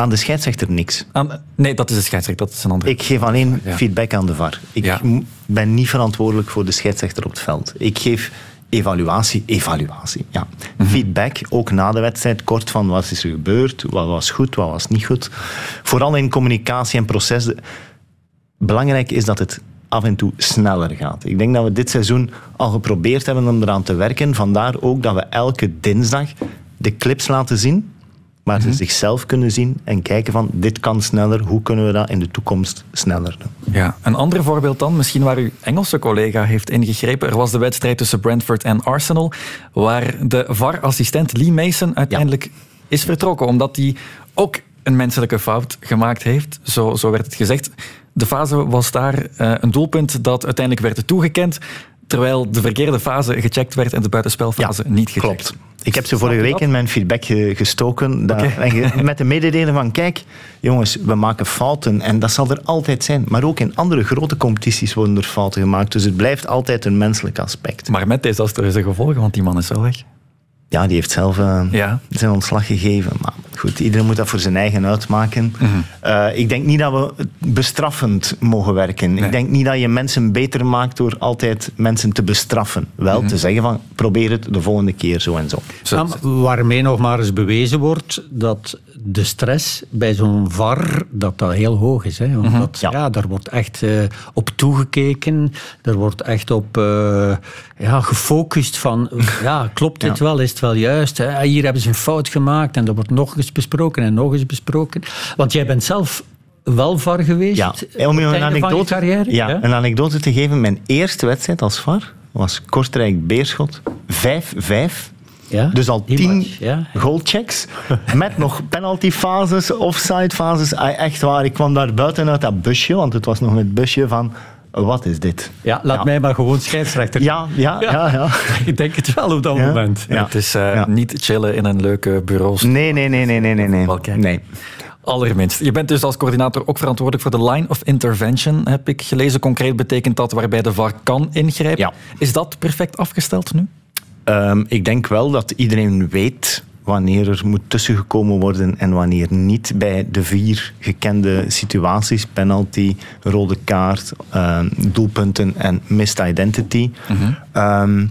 Aan de scheidsrechter niks. Aan- nee, dat is de scheidsrechter, dat is een andere. Ik geef alleen Ja. feedback aan de VAR. Ik Ja. ben niet verantwoordelijk voor de scheidsrechter op het veld. Ik geef evaluatie, evaluatie. Ja. Mhm. Feedback, ook na de wedstrijd, kort van wat is er gebeurd, wat was goed, wat was niet goed. Vooral in communicatie en proces. Belangrijk is dat het af en toe sneller gaat. Ik denk dat we dit seizoen al geprobeerd hebben om eraan te werken. Vandaar ook dat we elke dinsdag de clips laten zien, waar ze zichzelf kunnen zien en kijken van dit kan sneller, hoe kunnen we dat in de toekomst sneller doen. Ja, een ander voorbeeld dan, misschien waar uw Engelse collega heeft ingegrepen. Er was de wedstrijd tussen Brentford en Arsenal, waar de VAR-assistent Lee Mason uiteindelijk is vertrokken, omdat hij ook een menselijke fout gemaakt heeft. Zo, zo werd het gezegd. De fase was daar eh, een doelpunt dat uiteindelijk werd toegekend, terwijl de verkeerde fase gecheckt werd en de buitenspelfase niet gecheckt. Klopt. Ik heb ze vorige week in mijn feedback ge- gestoken. Dat, *laughs* met de mededelen van, kijk, jongens, we maken fouten. En dat zal er altijd zijn. Maar ook in andere grote competities worden er fouten gemaakt. Dus het blijft altijd een menselijk aspect. Maar met desastreuze gevolgen, want die man is wel weg. Ja, die heeft zelf eh, Ja. zijn ontslag gegeven. Maar goed, iedereen moet dat voor zijn eigen uitmaken. Mhm. Eh, ik denk niet dat we bestraffend mogen werken. Ik denk niet dat je mensen beter maakt door altijd mensen te bestraffen. Wel Mhm. te zeggen van, probeer het de volgende keer zo en zo. Waarmee nog maar eens bewezen wordt dat de stress bij zo'n VAR dat dat heel hoog is. Hè? Omdat, ja. daar wordt echt eh, op toegekeken. Er wordt echt op eh, ja, gefocust van... Ja, klopt dit Ja. wel? Is het wel juist? Hè? Hier hebben ze een fout gemaakt en dat wordt nog eens besproken en nog eens besproken. Want jij bent zelf wel VAR geweest Ja, eh, om je een anekdote, carrière? ja, een anekdote te geven. Mijn eerste wedstrijd als VAR was Kortrijk-Beerschot. 5-5. Ja, Dus al tien ja. goalchecks. Met nog penaltyfases, offside-fases. Ah, Echt waar, ik kwam daar buiten uit dat busje. Want het was nog het busje van... Wat is dit? Ja, laat mij maar gewoon scheidsrechter. Ja, *laughs* ja, ja. ja. Ik denk het wel op dat Ja. moment. Ja. Het is eh, Ja. niet chillen in een leuke bureau. Nee, nee, nee, nee, nee, nee. nee. Nee. Allerminst. Je bent dus als coördinator ook verantwoordelijk voor de line of intervention, heb ik gelezen. Concreet betekent dat waarbij de VAR kan ingrijpen. Ja. Is dat perfect afgesteld nu? Ehm, ik denk wel dat iedereen weet wanneer er moet tussengekomen worden en wanneer niet bij de vier gekende situaties, penalty, rode kaart, ehm, doelpunten en missed identity. Ehm,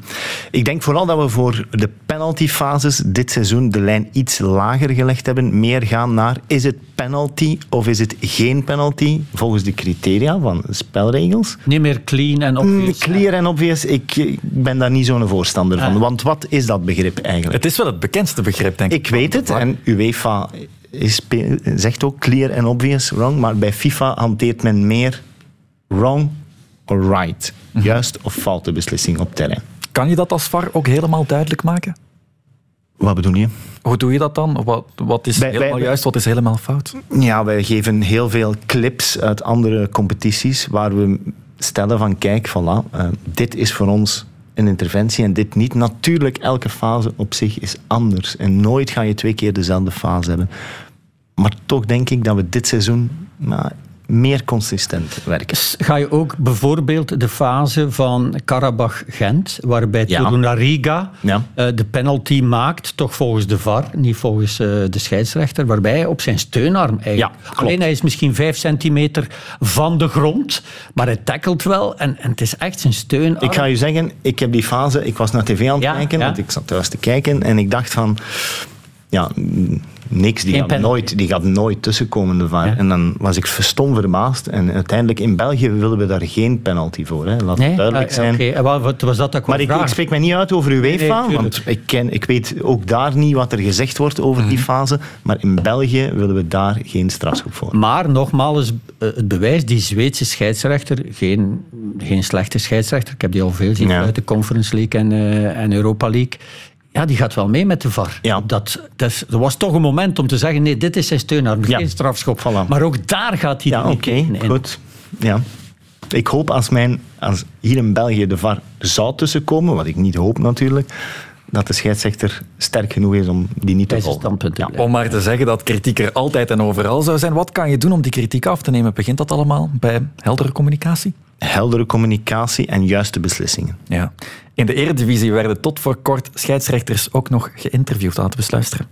ik denk vooral dat we voor de penaltyfases dit seizoen de lijn iets lager gelegd hebben, meer gaan naar is het penalty of is het geen penalty volgens de criteria van de spelregels. Niet meer clean en Mm, obvious. Clear en obvious, ik ik ben daar niet zo'n voorstander van. Ah. Want wat is dat begrip eigenlijk? Het is wel het bekendste begrip, denk ik. Ik weet het, en UEFA is, zegt ook clear en obvious wrong, maar bij FIFA hanteert men meer wrong or right. Mhm. Juist of foute beslissing op terrein. Kan je dat als VAR ook helemaal duidelijk maken? Wat bedoel je? Hoe doe je dat dan? Wat, wat is Bij- helemaal bij- juist, wat is helemaal fout? Ja, wij geven heel veel clips uit andere competities waar we stellen van kijk, voilà, eh, dit is voor ons een interventie en dit niet. Natuurlijk, elke fase op zich is anders en nooit ga je twee keer dezelfde fase hebben. Maar toch denk ik dat we dit seizoen nou, meer consistent werken. Ga je ook bijvoorbeeld de fase van Karabach-Gent, waarbij Ja. Torunariga Ja. eh, de penalty maakt, toch volgens de VAR, niet volgens eh, de scheidsrechter, waarbij hij op zijn steunarm eigenlijk. Ja. Alleen hij is misschien vijf centimeter van de grond, maar hij tackelt wel en, en het is echt zijn steunarm. Ik ga je zeggen, ik heb die fase, ik was naar tv aan het kijken, want ik zat thuis te kijken en ik dacht van, ja, mm, niks, die gaat, nooit, die gaat nooit tussenkomen. De VAR. Ja. En dan was ik verstom verbaasd en uiteindelijk in België willen we daar geen penalty voor, hè. laat Nee? het duidelijk Ah, zijn. oké. Wat- was dat dat ik Maar ik, ik spreek mij niet uit over UEFA, Nee, nee, want ik, ken, ik weet ook daar niet wat er gezegd wordt over Mhm. die fase, maar in België willen we daar geen strafschop voor. Maar nogmaals, eh, het bewijs, die Zweedse scheidsrechter, geen, geen slechte scheidsrechter, ik heb die al veel zien Ja. uit de Conference League en, eh, en Europa League. Ja, die gaat wel mee met de VAR. Ja. Dat, dat is- er was toch een moment om te zeggen, nee, dit is zijn steunarm, Ja. geen strafschop. Voilà. Maar ook daar gaat hij Ja, niet in. goed. Ja. Ik hoop als, mijn, als hier in België de VAR zou tussenkomen, wat ik niet hoop natuurlijk, dat de scheidsrechter sterk genoeg is om die niet te volgen. te Ja. Om maar te zeggen dat kritiek er altijd en overal zou zijn. Wat kan je doen om die kritiek af te nemen? Begint dat allemaal bij heldere communicatie? Heldere communicatie en juiste beslissingen. Ja. In de Eredivisie werden tot voor kort scheidsrechters ook nog geïnterviewd. Laten we eens luisteren.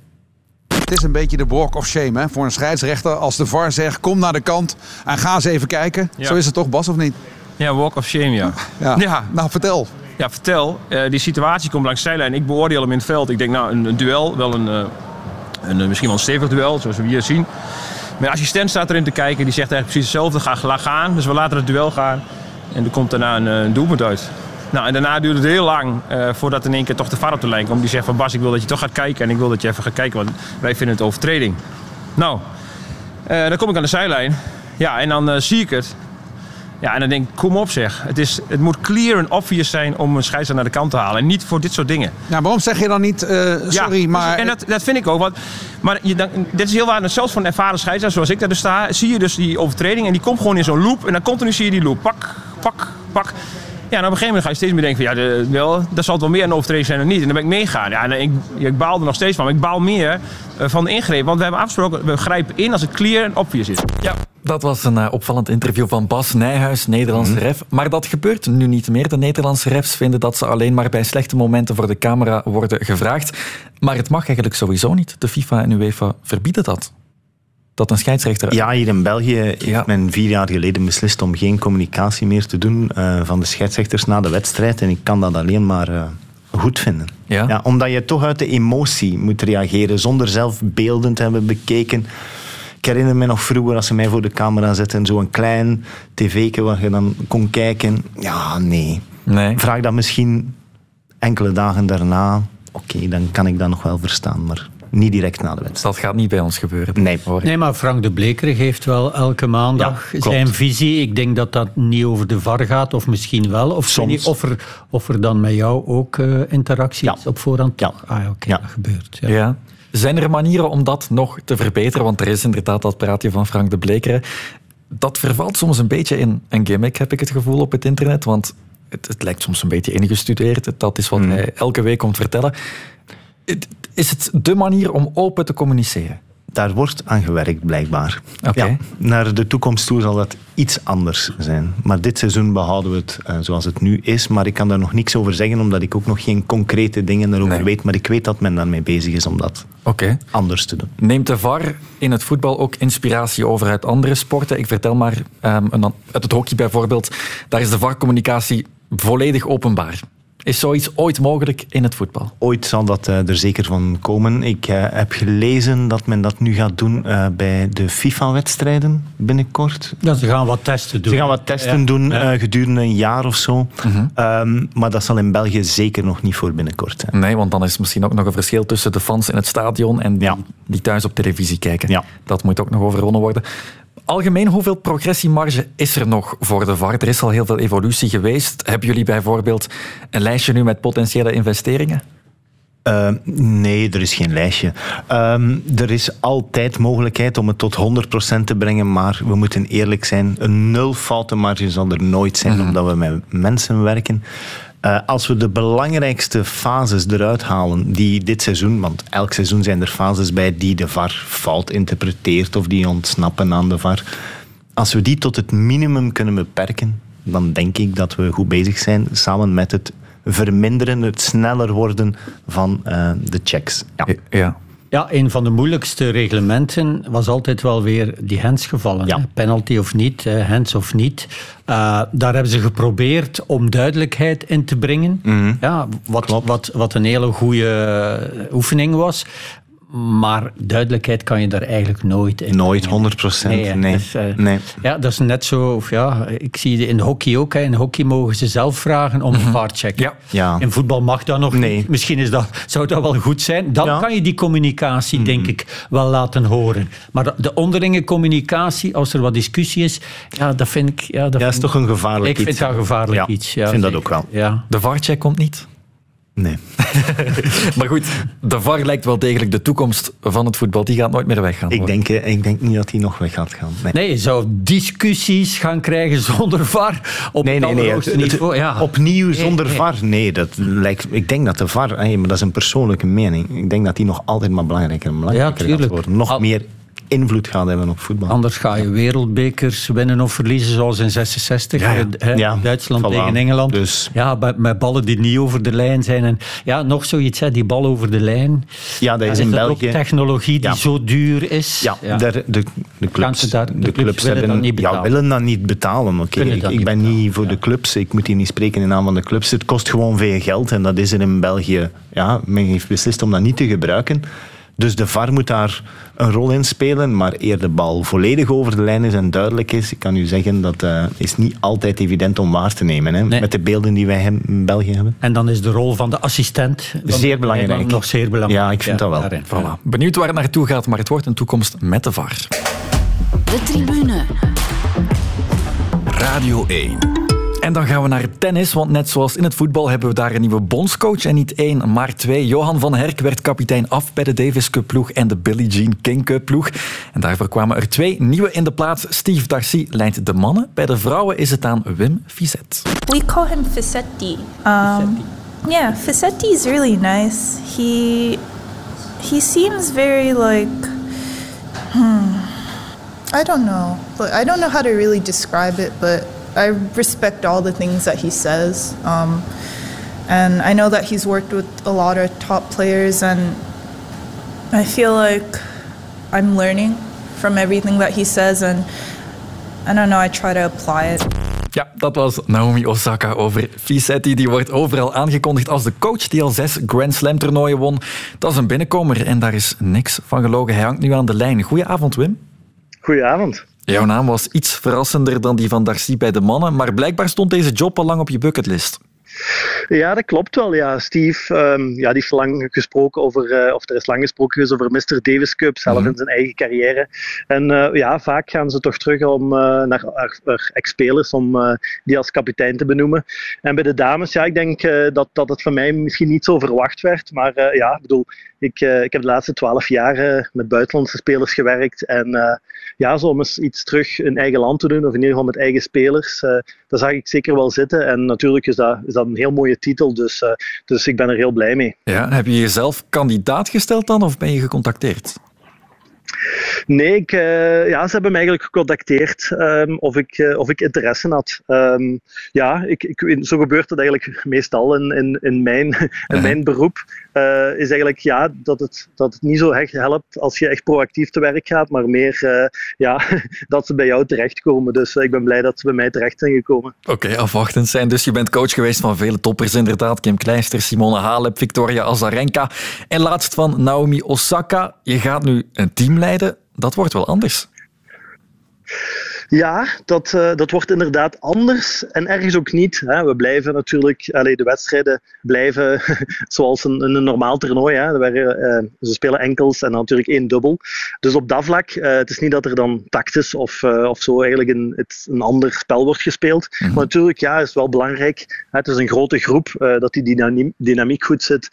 Het is een beetje de walk of shame hè, voor een scheidsrechter. Als de VAR zegt, kom naar de kant en ga eens even kijken. Ja. Zo is het toch, Bas, of niet? Ja, walk of shame, ja. Ja. Nou, vertel. Ja, vertel. Eh, die situatie komt langs zijlijn. Ik beoordeel hem in het veld. Ik denk, nou, een, een duel, wel een, eh, een, eh, misschien wel een stevig duel, zoals we hier zien. Mijn assistent staat erin te kijken. Die zegt eigenlijk precies hetzelfde. Ga, gaan. Dus we laten het duel gaan. En er komt daarna een, eh, een doelpunt uit. Nou, en daarna duurde het heel lang eh, voordat in één keer toch de VAR op de lijn komt. Die zegt van Bas, ik wil dat je toch gaat kijken. En ik wil dat je even gaat kijken, want wij vinden het overtreding. Nou, eh, dan kom ik aan de zijlijn. Ja, en dan zie ik het. Ja, en dan denk ik, kom op zeg. Het, is, het moet clear en obvious zijn om een scheidsrechter naar de kant te halen. En niet voor dit soort dingen. Ja, waarom zeg je dan niet, eh, sorry, Ja, maar... dus- en dat, dat vind ik ook. Want, maar je, dan, dit is heel waar. Zelfs voor een ervaren scheidsrechter zoals ik daar dus sta... zie je dus die overtreding en die komt gewoon in zo'n loop. En dan continu zie je die loop. Pak, pak, pak. Ja, en op een gegeven moment ga je steeds meer denken van... ja, de, wel, dat zal het wel meer een overtreding zijn dan niet. En dan ben ik meegaan. Ja, en ik, ik baal er nog steeds van. Maar ik baal meer eh, van de ingreep. Want we hebben afgesproken, we grijpen in als het clear en obvious is. Ja, dat was een eh, opvallend interview van Bas Nijhuis, Nederlandse Mhm. ref. Maar dat gebeurt nu niet meer. De Nederlandse refs vinden dat ze alleen maar bij slechte momenten voor de camera worden gevraagd. Maar het mag eigenlijk sowieso niet. De FIFA en UEFA verbieden dat. Dat een scheidsrechter... Ja, hier in België heeft men vier jaar geleden beslist om geen communicatie meer te doen eh, van de scheidsrechters na de wedstrijd. En ik kan dat alleen maar eh, goed vinden. Ja? omdat je toch uit de emotie moet reageren, zonder zelf beelden te hebben bekeken. Ik herinner me nog vroeger, als ze mij voor de camera zetten, zo'n klein tv'tje waar je dan kon kijken. Ja, nee. nee. Vraag dat misschien enkele dagen daarna. Oké, dan kan ik dat nog wel verstaan, maar niet direct na de wedstrijd. Dat gaat niet bij ons gebeuren. Nee. Nee, maar Frank de Bleker geeft wel elke maandag zijn visie. Ik denk dat dat niet over de VAR gaat, of misschien wel. Of, Soms. niet of, er, of er dan met jou ook eh, interactie is op voorhand. Ja. Ah ja, oké, dat gebeurt. Ja. Zijn er manieren om dat nog te verbeteren? Want er is inderdaad dat praatje van Frank de Blekeren. Dat vervalt soms een beetje in een gimmick, heb ik het gevoel, op het internet. Want het, het lijkt soms een beetje ingestudeerd. Dat is wat Mhm. hij elke week komt vertellen. Is het de manier om open te communiceren? Daar wordt aan gewerkt, blijkbaar. Ja, naar de toekomst toe zal dat iets anders zijn. Maar dit seizoen behouden we het eh, zoals het nu is. Maar ik kan daar nog niks over zeggen, omdat ik ook nog geen concrete dingen daarover weet. Maar ik weet dat men daarmee bezig is om dat anders te doen. Neemt de VAR in het voetbal ook inspiratie over uit andere sporten? Ik vertel maar, ehm, een uit het hockey bijvoorbeeld, daar is de VAR-communicatie volledig openbaar. Is zoiets ooit mogelijk in het voetbal? Ooit zal dat eh, er zeker van komen. Ik eh, heb gelezen dat men dat nu gaat doen eh, bij de FIFA-wedstrijden binnenkort. Ja, ze gaan wat testen doen. Ze gaan wat testen Ja. doen Ja. eh, gedurende een jaar of zo. Ehm, maar dat zal in België zeker nog niet voor binnenkort zijn. Nee, want dan is misschien ook nog een verschil tussen de fans in het stadion en die, die thuis op televisie kijken. Dat moet ook nog overwonnen worden. Algemeen, hoeveel progressiemarge is er nog voor de VAR? Er is al heel veel evolutie geweest. Hebben jullie bijvoorbeeld een lijstje nu met potentiële investeringen? Uh, nee, er is geen lijstje. Um, er is altijd mogelijkheid om het tot 100% te brengen, maar we moeten eerlijk zijn. Een nul foutenmarge zal er nooit zijn, mm-hmm. omdat we met mensen werken. Uh, als we de belangrijkste fases eruit halen, die dit seizoen, want elk seizoen zijn er fases bij die de VAR fout interpreteert of die ontsnappen aan de VAR. Als we die tot het minimum kunnen beperken, dan denk ik dat we goed bezig zijn, samen met het verminderen, het sneller worden van uh, de checks. Ja. ja. Ja, een van de moeilijkste reglementen was altijd wel weer die handsgevallen. Ja. Penalty of niet, hands of niet. Uh, daar hebben ze geprobeerd om duidelijkheid in te brengen. Mm-hmm. Ja, wat, wat, wat een hele goede oefening was. Maar duidelijkheid kan je daar eigenlijk nooit in. Nooit 100 procent. Nee. Nee. Dus, uh, nee. Ja, dat is net zo. Of ja, ik zie het in hockey ook. Hè. In hockey mogen ze zelf vragen om een mm-hmm. vaartcheck. Ja. ja. In voetbal mag dat nog nee. niet. Misschien is dat, zou dat wel goed zijn. Dan ja. kan je die communicatie, denk ik, wel laten horen. Maar de onderlinge communicatie, als er wat discussie is, ja, dat vind ik. Ja, dat ja, is toch een gevaarlijk ik iets. Ik vind dat gevaarlijk ja, iets. Ja, ik vind zeker. dat ook wel. Ja. De vaartcheck komt niet. Nee. *laughs* maar goed, de VAR lijkt wel degelijk de toekomst van het voetbal. Die gaat nooit meer weggaan. Ik denk, ik denk niet dat die nog weg gaat gaan. Nee, nee je zou discussies gaan krijgen zonder VAR op nee, nee, nee. het niveau. Ja. Opnieuw zonder nee, VAR? Nee, dat lijkt, ik denk dat de VAR, hey, maar dat is een persoonlijke mening, ik denk dat die nog altijd maar belangrijker en belangrijker ja, gaat worden. Nog Al, meer invloed gaat hebben op voetbal. Anders ga je wereldbekers winnen of verliezen, zoals in 66. Ja, ja. hè, Ja, Duitsland voilà. tegen Engeland. Dus- Ja, met, met ballen die niet over de lijn zijn. En ja, nog zoiets, hè, die bal over de lijn. Ja, dat is in België. technologie die zo duur is. Ja, daar- de, de clubs, ze daar- de de clubs clubs willen hebben, dat niet ja, willen dat niet betalen. Oké, ik, dat ik niet ben niet voor de clubs. Ik moet hier niet spreken in naam van de clubs. Het kost gewoon veel geld en dat is er in België. Ja, men heeft beslist om dat niet te gebruiken. Dus de VAR moet daar een rol in spelen, maar eer de bal volledig over de lijn is en duidelijk is, ik kan u zeggen, dat eh, is niet altijd evident om waar te nemen. Hè, Met de beelden die wij hem- in België hebben. En dan is de rol van de assistent Zeer belangrijk. nog zeer belangrijk. Ja, ik vind dat wel. Voilà. Benieuwd waar het naartoe gaat, maar het wordt een toekomst met de VAR. De tribune. Radio 1. En dan gaan we naar tennis, want net zoals in het voetbal hebben we daar een nieuwe bondscoach. En niet één, maar twee. Johan van Herk werd kapitein af bij de Davis Cup ploeg en de Billie Jean King Cup ploeg. En daarvoor kwamen er twee nieuwe in de plaats. Steve Darcy leidt de mannen. Bij de vrouwen is het aan Wim Fizet. We call him Fisetti. Um, Yeah, Fisetti is really nice. He he seems very like hmm. I don't know, I don't know how to really describe it. But I respect all the things that he says, um, and I know that he's worked with a lot of top players, and I feel like I'm learning from everything that he says, and I don't know. I try to apply it. Ja, dat was Naomi Osaka over Fisetti. Die wordt overal aangekondigd als de coach die al zes Grand Slam toernooien won. Dat is een binnenkomer en daar is niks van gelogen. Hij hangt nu aan de lijn. Goedenavond, Wim. Goedenavond. Jouw naam was iets verrassender dan die van Darcy bij de mannen, maar blijkbaar stond deze job al lang op je bucketlist. Ja, dat klopt wel. Ja. Steve ehm, ja, die heeft lang gesproken over, eh, of er is lang gesproken geweest over Mr. Davis Cup, zelf in zijn eigen carrière. En eh, ja, vaak gaan ze toch terug om, eh, naar ex-spelers om die als kapitein te benoemen. En bij de dames, ja, ik denk dat, dat het van mij misschien niet zo verwacht werd. Maar ja, ik bedoel, ik, ik heb de laatste twaalf jaar met buitenlandse spelers gewerkt. En ja, zo om eens iets terug in eigen land te doen, of in ieder geval met eigen spelers, eh dat zag ik zeker wel zitten. En natuurlijk is dat, is dat een heel mooie titel, dus, eh, dus ik ben er heel blij mee. Ja, heb je jezelf kandidaat gesteld dan of ben je gecontacteerd? Nee, ik, eh, ja, ze hebben me eigenlijk gecontacteerd ehm, of, ik, eh, of ik interesse had. Ehm, ja, ik, ik, zo gebeurt het eigenlijk meestal in, in, in, mijn, *laughs* in mijn beroep. eh, is eigenlijk ja, dat, het, dat het niet zo echt helpt als je echt proactief te werk gaat, maar meer ja, *laughs* dat ze bij jou terechtkomen. Dus ik ben blij dat ze bij mij terecht zijn gekomen. Oké, afwachtend zijn. Dus je bent coach geweest van vele toppers inderdaad. Kim Kleister, Simone Halep, Victoria Azarenka. En laatst van Naomi Osaka. Je gaat nu een team Dat wordt wel anders. Ja, dat, eh, dat wordt inderdaad anders en ergens ook niet. Hè. We blijven natuurlijk, allee, de wedstrijden blijven *laughs* zoals een, een normaal toernooi. Hè. Er waren, eh, ze spelen enkels en dan natuurlijk één dubbel. Dus op dat vlak, eh, het is niet dat er dan tactisch of, of zo eigenlijk een, het, een ander spel wordt gespeeld. Maar natuurlijk, ja, is wel belangrijk. Hè. Het is een grote groep, dat die dynamie- dynamiek goed zit,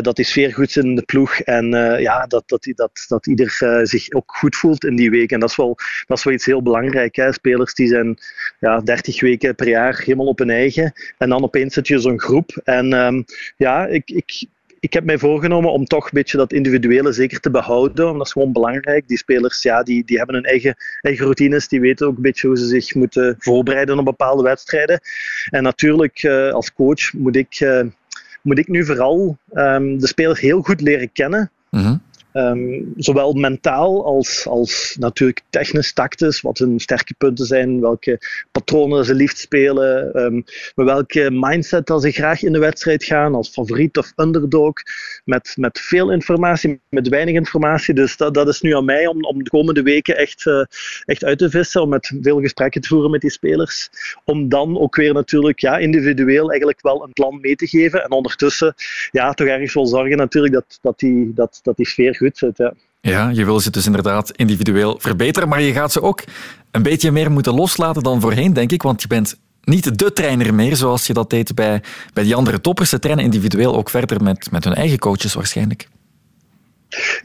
dat die sfeer goed zit in de ploeg en ja, dat, dat, die- dat, dat ieder zich ook goed voelt in die week. En dat is wel, dat is wel iets heel Spelers die zijn ja, 30 weken per jaar helemaal op hun eigen. En dan opeens zit je zo'n groep. En ehm, ja, ik, ik, ik heb mij voorgenomen om toch een beetje dat individuele zeker te behouden. Want dat is gewoon belangrijk. Die spelers ja, die, die hebben hun eigen, eigen routines. Die weten ook een beetje hoe ze zich moeten voorbereiden op bepaalde wedstrijden. En natuurlijk, eh, als coach moet ik, eh, moet ik nu vooral ehm, de spelers heel goed leren kennen. Ehm, zowel mentaal als, als natuurlijk technisch, tactisch, wat hun sterke punten zijn, welke patronen ze liefst spelen, ehm, met welke mindset dat ze graag in de wedstrijd gaan, als favoriet of underdog, met, met veel informatie, met weinig informatie. Dus dat, dat is nu aan mij om, om de komende weken echt, eh, echt uit te vissen, om met veel gesprekken te voeren met die spelers, om dan ook weer natuurlijk ja, individueel eigenlijk wel een plan mee te geven en ondertussen ja, toch ergens wel zorgen natuurlijk dat, dat, die, dat, dat die sfeer goed zit. Ja. Ja, je wil ze dus inderdaad individueel verbeteren, maar je gaat ze ook een beetje meer moeten loslaten dan voorheen, denk ik, want je bent niet de trainer meer, zoals je dat deed bij, bij die andere toppers. Ze trainen individueel ook verder met, met hun eigen coaches waarschijnlijk.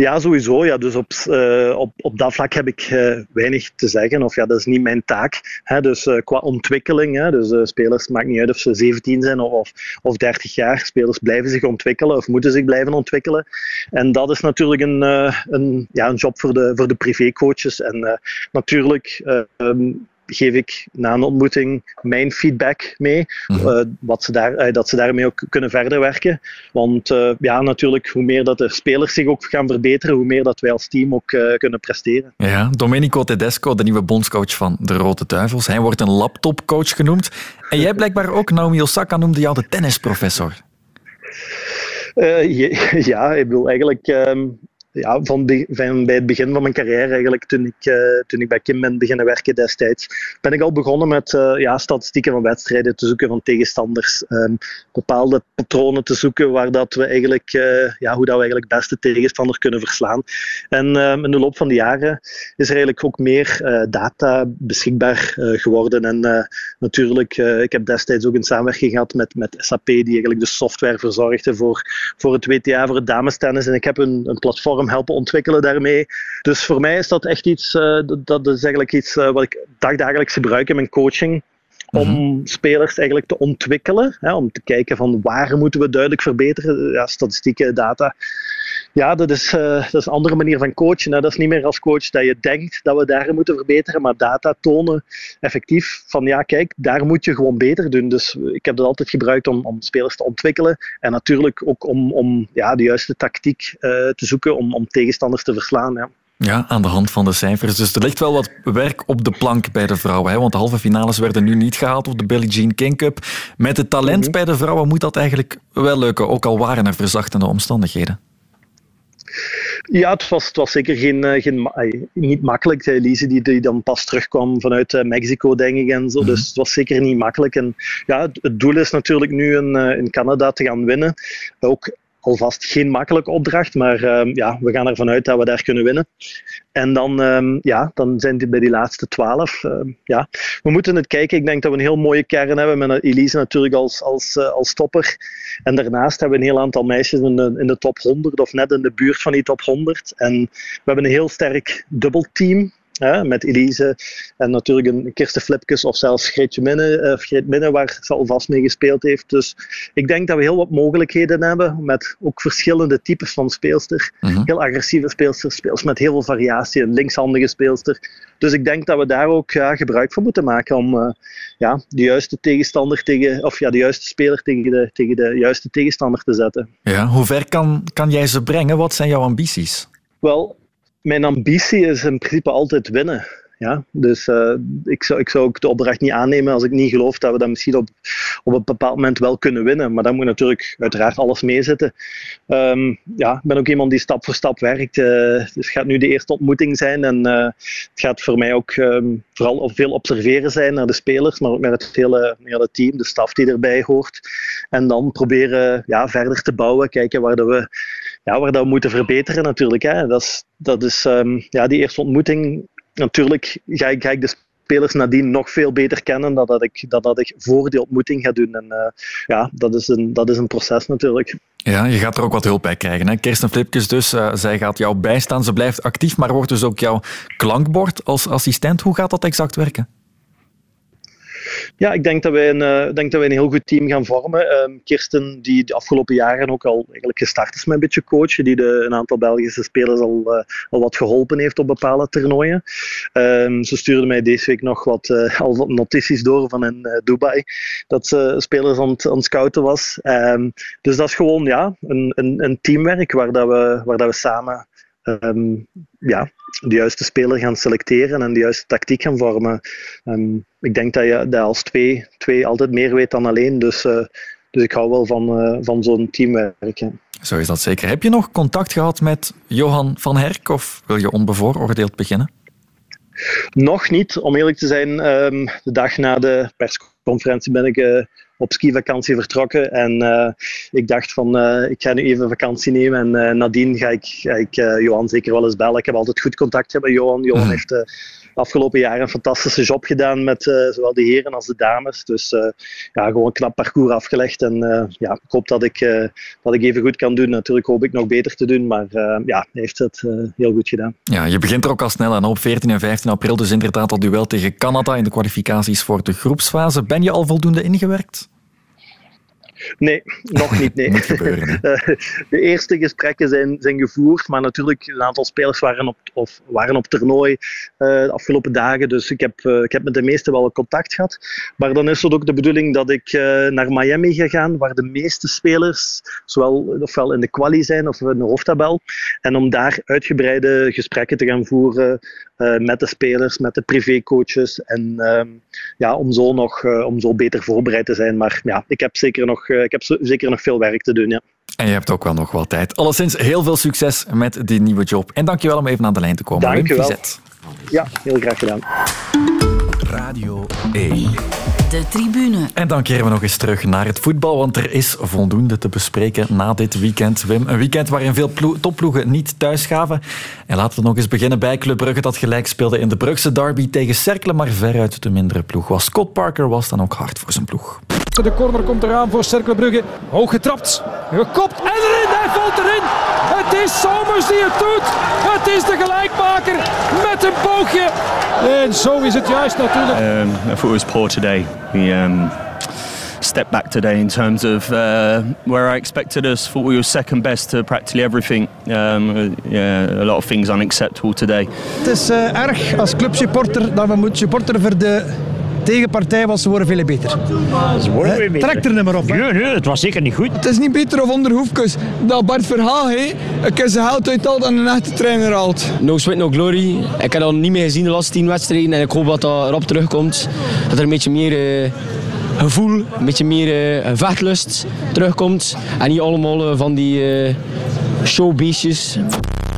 Ja, sowieso. Ja. Dus op, uh, op, op dat vlak heb ik uh, weinig te zeggen. Of ja, dat is niet mijn taak. Hè. Dus uh, qua ontwikkeling. Hè. Dus spelers, maakt niet uit of ze 17 zijn of, of 30 jaar. Spelers blijven zich ontwikkelen of moeten zich blijven ontwikkelen. En dat is natuurlijk een, een, ja, een job voor de, voor de privécoaches. En natuurlijk um, geef ik na een ontmoeting mijn feedback mee. Mhm. uh, wat ze daar, uh, dat ze daarmee ook kunnen verder werken. Want uh, ja, natuurlijk, hoe meer dat de spelers zich ook gaan verbeteren, hoe meer dat wij als team ook kunnen presteren. Ja, Domenico Tedesco, de nieuwe bondscoach van de Rode Duivels. Hij wordt een laptopcoach genoemd. En jij blijkbaar ook, Naomi Osaka noemde jou de tennisprofessor. *laughs* ja, ik bedoel eigenlijk... Um, ja, van, van, bij het begin van mijn carrière, eigenlijk, toen ik, uh, toen ik bij Kim ben beginnen werken destijds, ben ik al begonnen met uh, ja, statistieken van wedstrijden te zoeken van tegenstanders. Um, bepaalde patronen te zoeken waar dat we eigenlijk, uh, ja, hoe dat we eigenlijk beste tegenstander kunnen verslaan. En um, in de loop van de jaren is er eigenlijk ook meer data beschikbaar geworden. En natuurlijk, ik heb destijds ook een samenwerking gehad met, met SAP, die eigenlijk de software verzorgde voor, voor het WTA, voor het damestennis. En ik heb een, een platform helpen ontwikkelen daarmee. Dus voor mij is dat echt iets, uh, dat is eigenlijk iets uh, wat ik dagdagelijks gebruik in mijn coaching. Om mhm. spelers eigenlijk te ontwikkelen, hè, om te kijken van waar moeten we duidelijk verbeteren. Ja, statistieken, data. Ja, dat is, uh, dat is een andere manier van coachen. Hè. Dat is niet meer als coach dat je denkt dat we daar moeten verbeteren, maar data tonen effectief van ja, kijk, daar moet je gewoon beter doen. Dus ik heb dat altijd gebruikt om, om spelers te ontwikkelen en natuurlijk ook om, om ja, de juiste tactiek uh, te zoeken om, om tegenstanders te verslaan. Ja. Ja, aan de hand van de cijfers. Dus er ligt wel wat werk op de plank bij de vrouwen. Hè? Want de halve finales werden nu niet gehaald op de Billie Jean King Cup. Met het talent mhm. bij de vrouwen moet dat eigenlijk wel lukken, ook al waren er verzachtende omstandigheden. Ja, het was, het was zeker geen, eh, geen, niet makkelijk. Elise die, die dan pas terugkwam vanuit eh, Mexico, denk ik. En zo. Mhm. Dus het was zeker niet makkelijk. En ja, het doel is natuurlijk nu in, eh, in Canada te gaan winnen. Ook alvast geen makkelijke opdracht, maar ehm, ja, we gaan ervan uit dat we daar kunnen winnen. En dan, um, ja, dan zijn die bij die laatste twaalf. Ehm, ja. We moeten het kijken. Ik denk dat we een heel mooie kern hebben met Elise natuurlijk als, als, uh, als topper. En daarnaast hebben we een heel aantal meisjes in de, in de top 100 of net in de buurt van die top 100. En we hebben een heel sterk dubbelteam met Elise en natuurlijk een Kirsten Flipkes of zelfs Greetje Minne, uh, Greet Minne, waar ze alvast mee gespeeld heeft. Dus ik denk dat we heel wat mogelijkheden hebben met ook verschillende types van speelster. Mhm. Heel agressieve speelster, speels met heel veel variatie, een linkshandige speelster. Dus ik denk dat we daar ook ja, gebruik van moeten maken om uh, ja, de juiste tegenstander tegen, of ja, de juiste speler tegen de, tegen de juiste tegenstander te zetten. Ja, hoe ver kan, kan jij ze brengen? Wat zijn jouw ambities? Wel, mijn ambitie is in principe altijd winnen. Ja, dus uh, ik, zou, ik zou ook de opdracht niet aannemen als ik niet geloof dat we dat misschien op, op een bepaald moment wel kunnen winnen. Maar dan moet natuurlijk uiteraard alles meezitten. Um, ja, ik ben ook iemand die stap voor stap werkt. Dus het gaat nu de eerste ontmoeting zijn. En uh, het gaat voor mij ook um, vooral veel observeren zijn naar de spelers, maar ook naar het hele, hele team, de staf die erbij hoort. En dan proberen ja, verder te bouwen, kijken waar we ja, waar dat we moeten verbeteren natuurlijk. Hè. Dat is, dat is um, ja, die eerste ontmoeting. Natuurlijk ga ik, ga ik de spelers nadien nog veel beter kennen dan dat ik, dat, dat ik voor die ontmoeting ga doen. En uh, ja, dat is, een, dat is een proces natuurlijk. Ja, je gaat er ook wat hulp bij krijgen. Hè? Kirsten Flipkes dus, uh, zij gaat jou bijstaan. Ze blijft actief, maar wordt dus ook jouw klankbord als assistent. Hoe gaat dat exact werken? Ja, ik denk dat wij een, uh, denk dat wij een heel goed team gaan vormen. Um, Kirsten, die de afgelopen jaren ook al eigenlijk gestart is met een beetje coachen, die de, een aantal Belgische spelers al, uh, al wat geholpen heeft op bepaalde toernooien. Um, ze stuurde mij deze week nog wat, wat notities door van in Dubai, dat ze spelers aan het, scouten was. Um, dus dat is gewoon ja, een, een, een teamwerk waar, dat we, waar dat we samen um, ja, de juiste speler gaan selecteren en de juiste tactiek gaan vormen. Um, ik denk dat je dat als twee, twee altijd meer weet dan alleen. Dus, uh, dus ik hou wel van, uh, van zo'n teamwerk. Zo is dat zeker. Heb je nog contact gehad met Johan van Herk of wil je onbevooroordeeld beginnen? Nog niet, om eerlijk te zijn. Um, de dag na de persconferentie ben ik uh, op skivakantie vertrokken. En eh, ik dacht van, eh, ik ga nu even vakantie nemen. En nadien ga ik, ga ik Johan zeker wel eens bellen. Ik heb altijd goed contact met Johan. Johan Mhm. heeft afgelopen jaren een fantastische job gedaan met zowel de heren als de dames. Dus ja, gewoon een knap parcours afgelegd. En ja, ik hoop dat ik, dat ik even goed kan doen. Natuurlijk hoop ik nog beter te doen. Maar ja, heeft het heel goed gedaan. Ja, je begint er ook al snel aan op 14 en 15 april. Dus inderdaad dat duel tegen Canada in de kwalificaties voor de groepsfase. Ben je al voldoende ingewerkt? Nee, nog niet. Nee. *laughs* *laughs* de eerste gesprekken zijn, zijn gevoerd, maar natuurlijk een aantal spelers waren op, of waren op toernooi uh, de afgelopen dagen. Dus ik heb, uh, ik heb met de meeste wel contact gehad. Maar dan is het ook de bedoeling dat ik naar Miami ga gaan, waar de meeste spelers zowel ofwel in de quali zijn of in de hoofdtabel. En om daar uitgebreide gesprekken te gaan voeren met de spelers, met de privécoaches. En ja, om zo nog om zo beter voorbereid te zijn. Maar ja, ik heb zeker nog ik heb zeker nog veel werk te doen. Ja. En je hebt ook wel nog wat tijd. Alleszins heel veel succes met die nieuwe job. En dankjewel om even aan de lijn te komen. Dank Wim. Ja, heel graag gedaan. Radio 1. De tribune. En dan keren we nog eens terug naar het voetbal, want er is voldoende te bespreken na dit weekend. Wim, een weekend waarin veel topploegen niet thuis gaven. En laten we nog eens beginnen bij Club Brugge, dat gelijk speelde in de Brugse derby tegen Cercle, maar veruit de mindere ploeg was. Scott Parker was dan ook hard voor zijn ploeg. De corner komt eraan voor Cercle Brugge. Hoog getrapt, gekopt en erin, hij valt erin. Het is Somers die het doet. Het is de gelijkmaker met een boogje. En zo is het juist natuurlijk. Um, I thought it was poor today. We um, stepped back today in terms of uh, where I expected us. Thought we were second best to practically everything. Um, yeah, a lot of things unacceptable today. Het is uh, erg als clubsupporter dat we moeten supporteren voor de tegenpartij, want ze worden veel beter. Ze worden weer beter. Trek er niet meer op. Hè? Nee, nee, het was zeker niet goed. Het is niet beter of onder Hoefkes dat Bart Verhaal he, een keer zijn hout uithaalt en een echte trainer haalt. No sweat, no glory. Ik heb dat niet meer gezien de laatste tien wedstrijden en ik hoop dat dat erop terugkomt. Dat er een beetje meer... Uh, gevoel, een beetje meer uh, vechtlust terugkomt. En niet allemaal uh, van die uh, showbeestjes.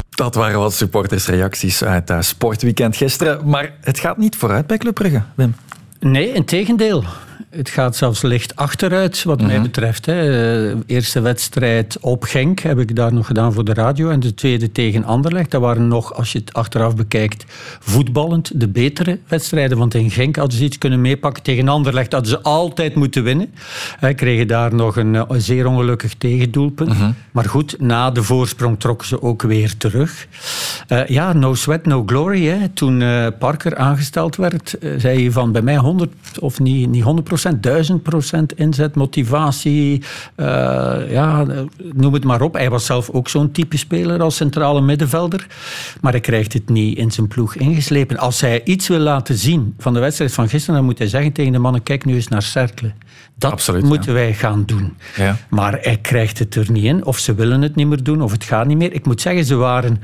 Dat waren wat supportersreacties uit het sportweekend gisteren. Maar het gaat niet vooruit bij Club Brugge, Wim. Nee, in tegendeel. Het gaat zelfs licht achteruit, wat mij betreft. Hè. De eerste wedstrijd op Genk heb ik daar nog gedaan voor de radio. En de tweede tegen Anderlecht. Dat waren nog, als je het achteraf bekijkt, voetballend de betere wedstrijden. Want in Genk hadden ze iets kunnen meepakken. Tegen Anderlecht hadden ze altijd moeten winnen. Hè, kregen daar nog een, een zeer ongelukkig tegendoelpunt. Maar goed, na de voorsprong trokken ze ook weer terug. Uh, ja, no sweat, no glory. Hè. Toen uh, Parker aangesteld werd, uh, zei hij van bij mij 100 of niet, niet 100 1000 procent inzet, motivatie, uh, ja, noem het maar op. Hij was zelf ook zo'n type speler als centrale middenvelder, maar hij krijgt het niet in zijn ploeg ingeslepen. Als hij iets wil laten zien van de wedstrijd van gisteren, dan moet hij zeggen tegen de mannen, kijk nu eens naar Cercle. Dat Absoluut, moeten ja. wij gaan doen. Ja. Maar hij krijgt het er niet in, of ze willen het niet meer doen, of het gaat niet meer. Ik moet zeggen, ze waren...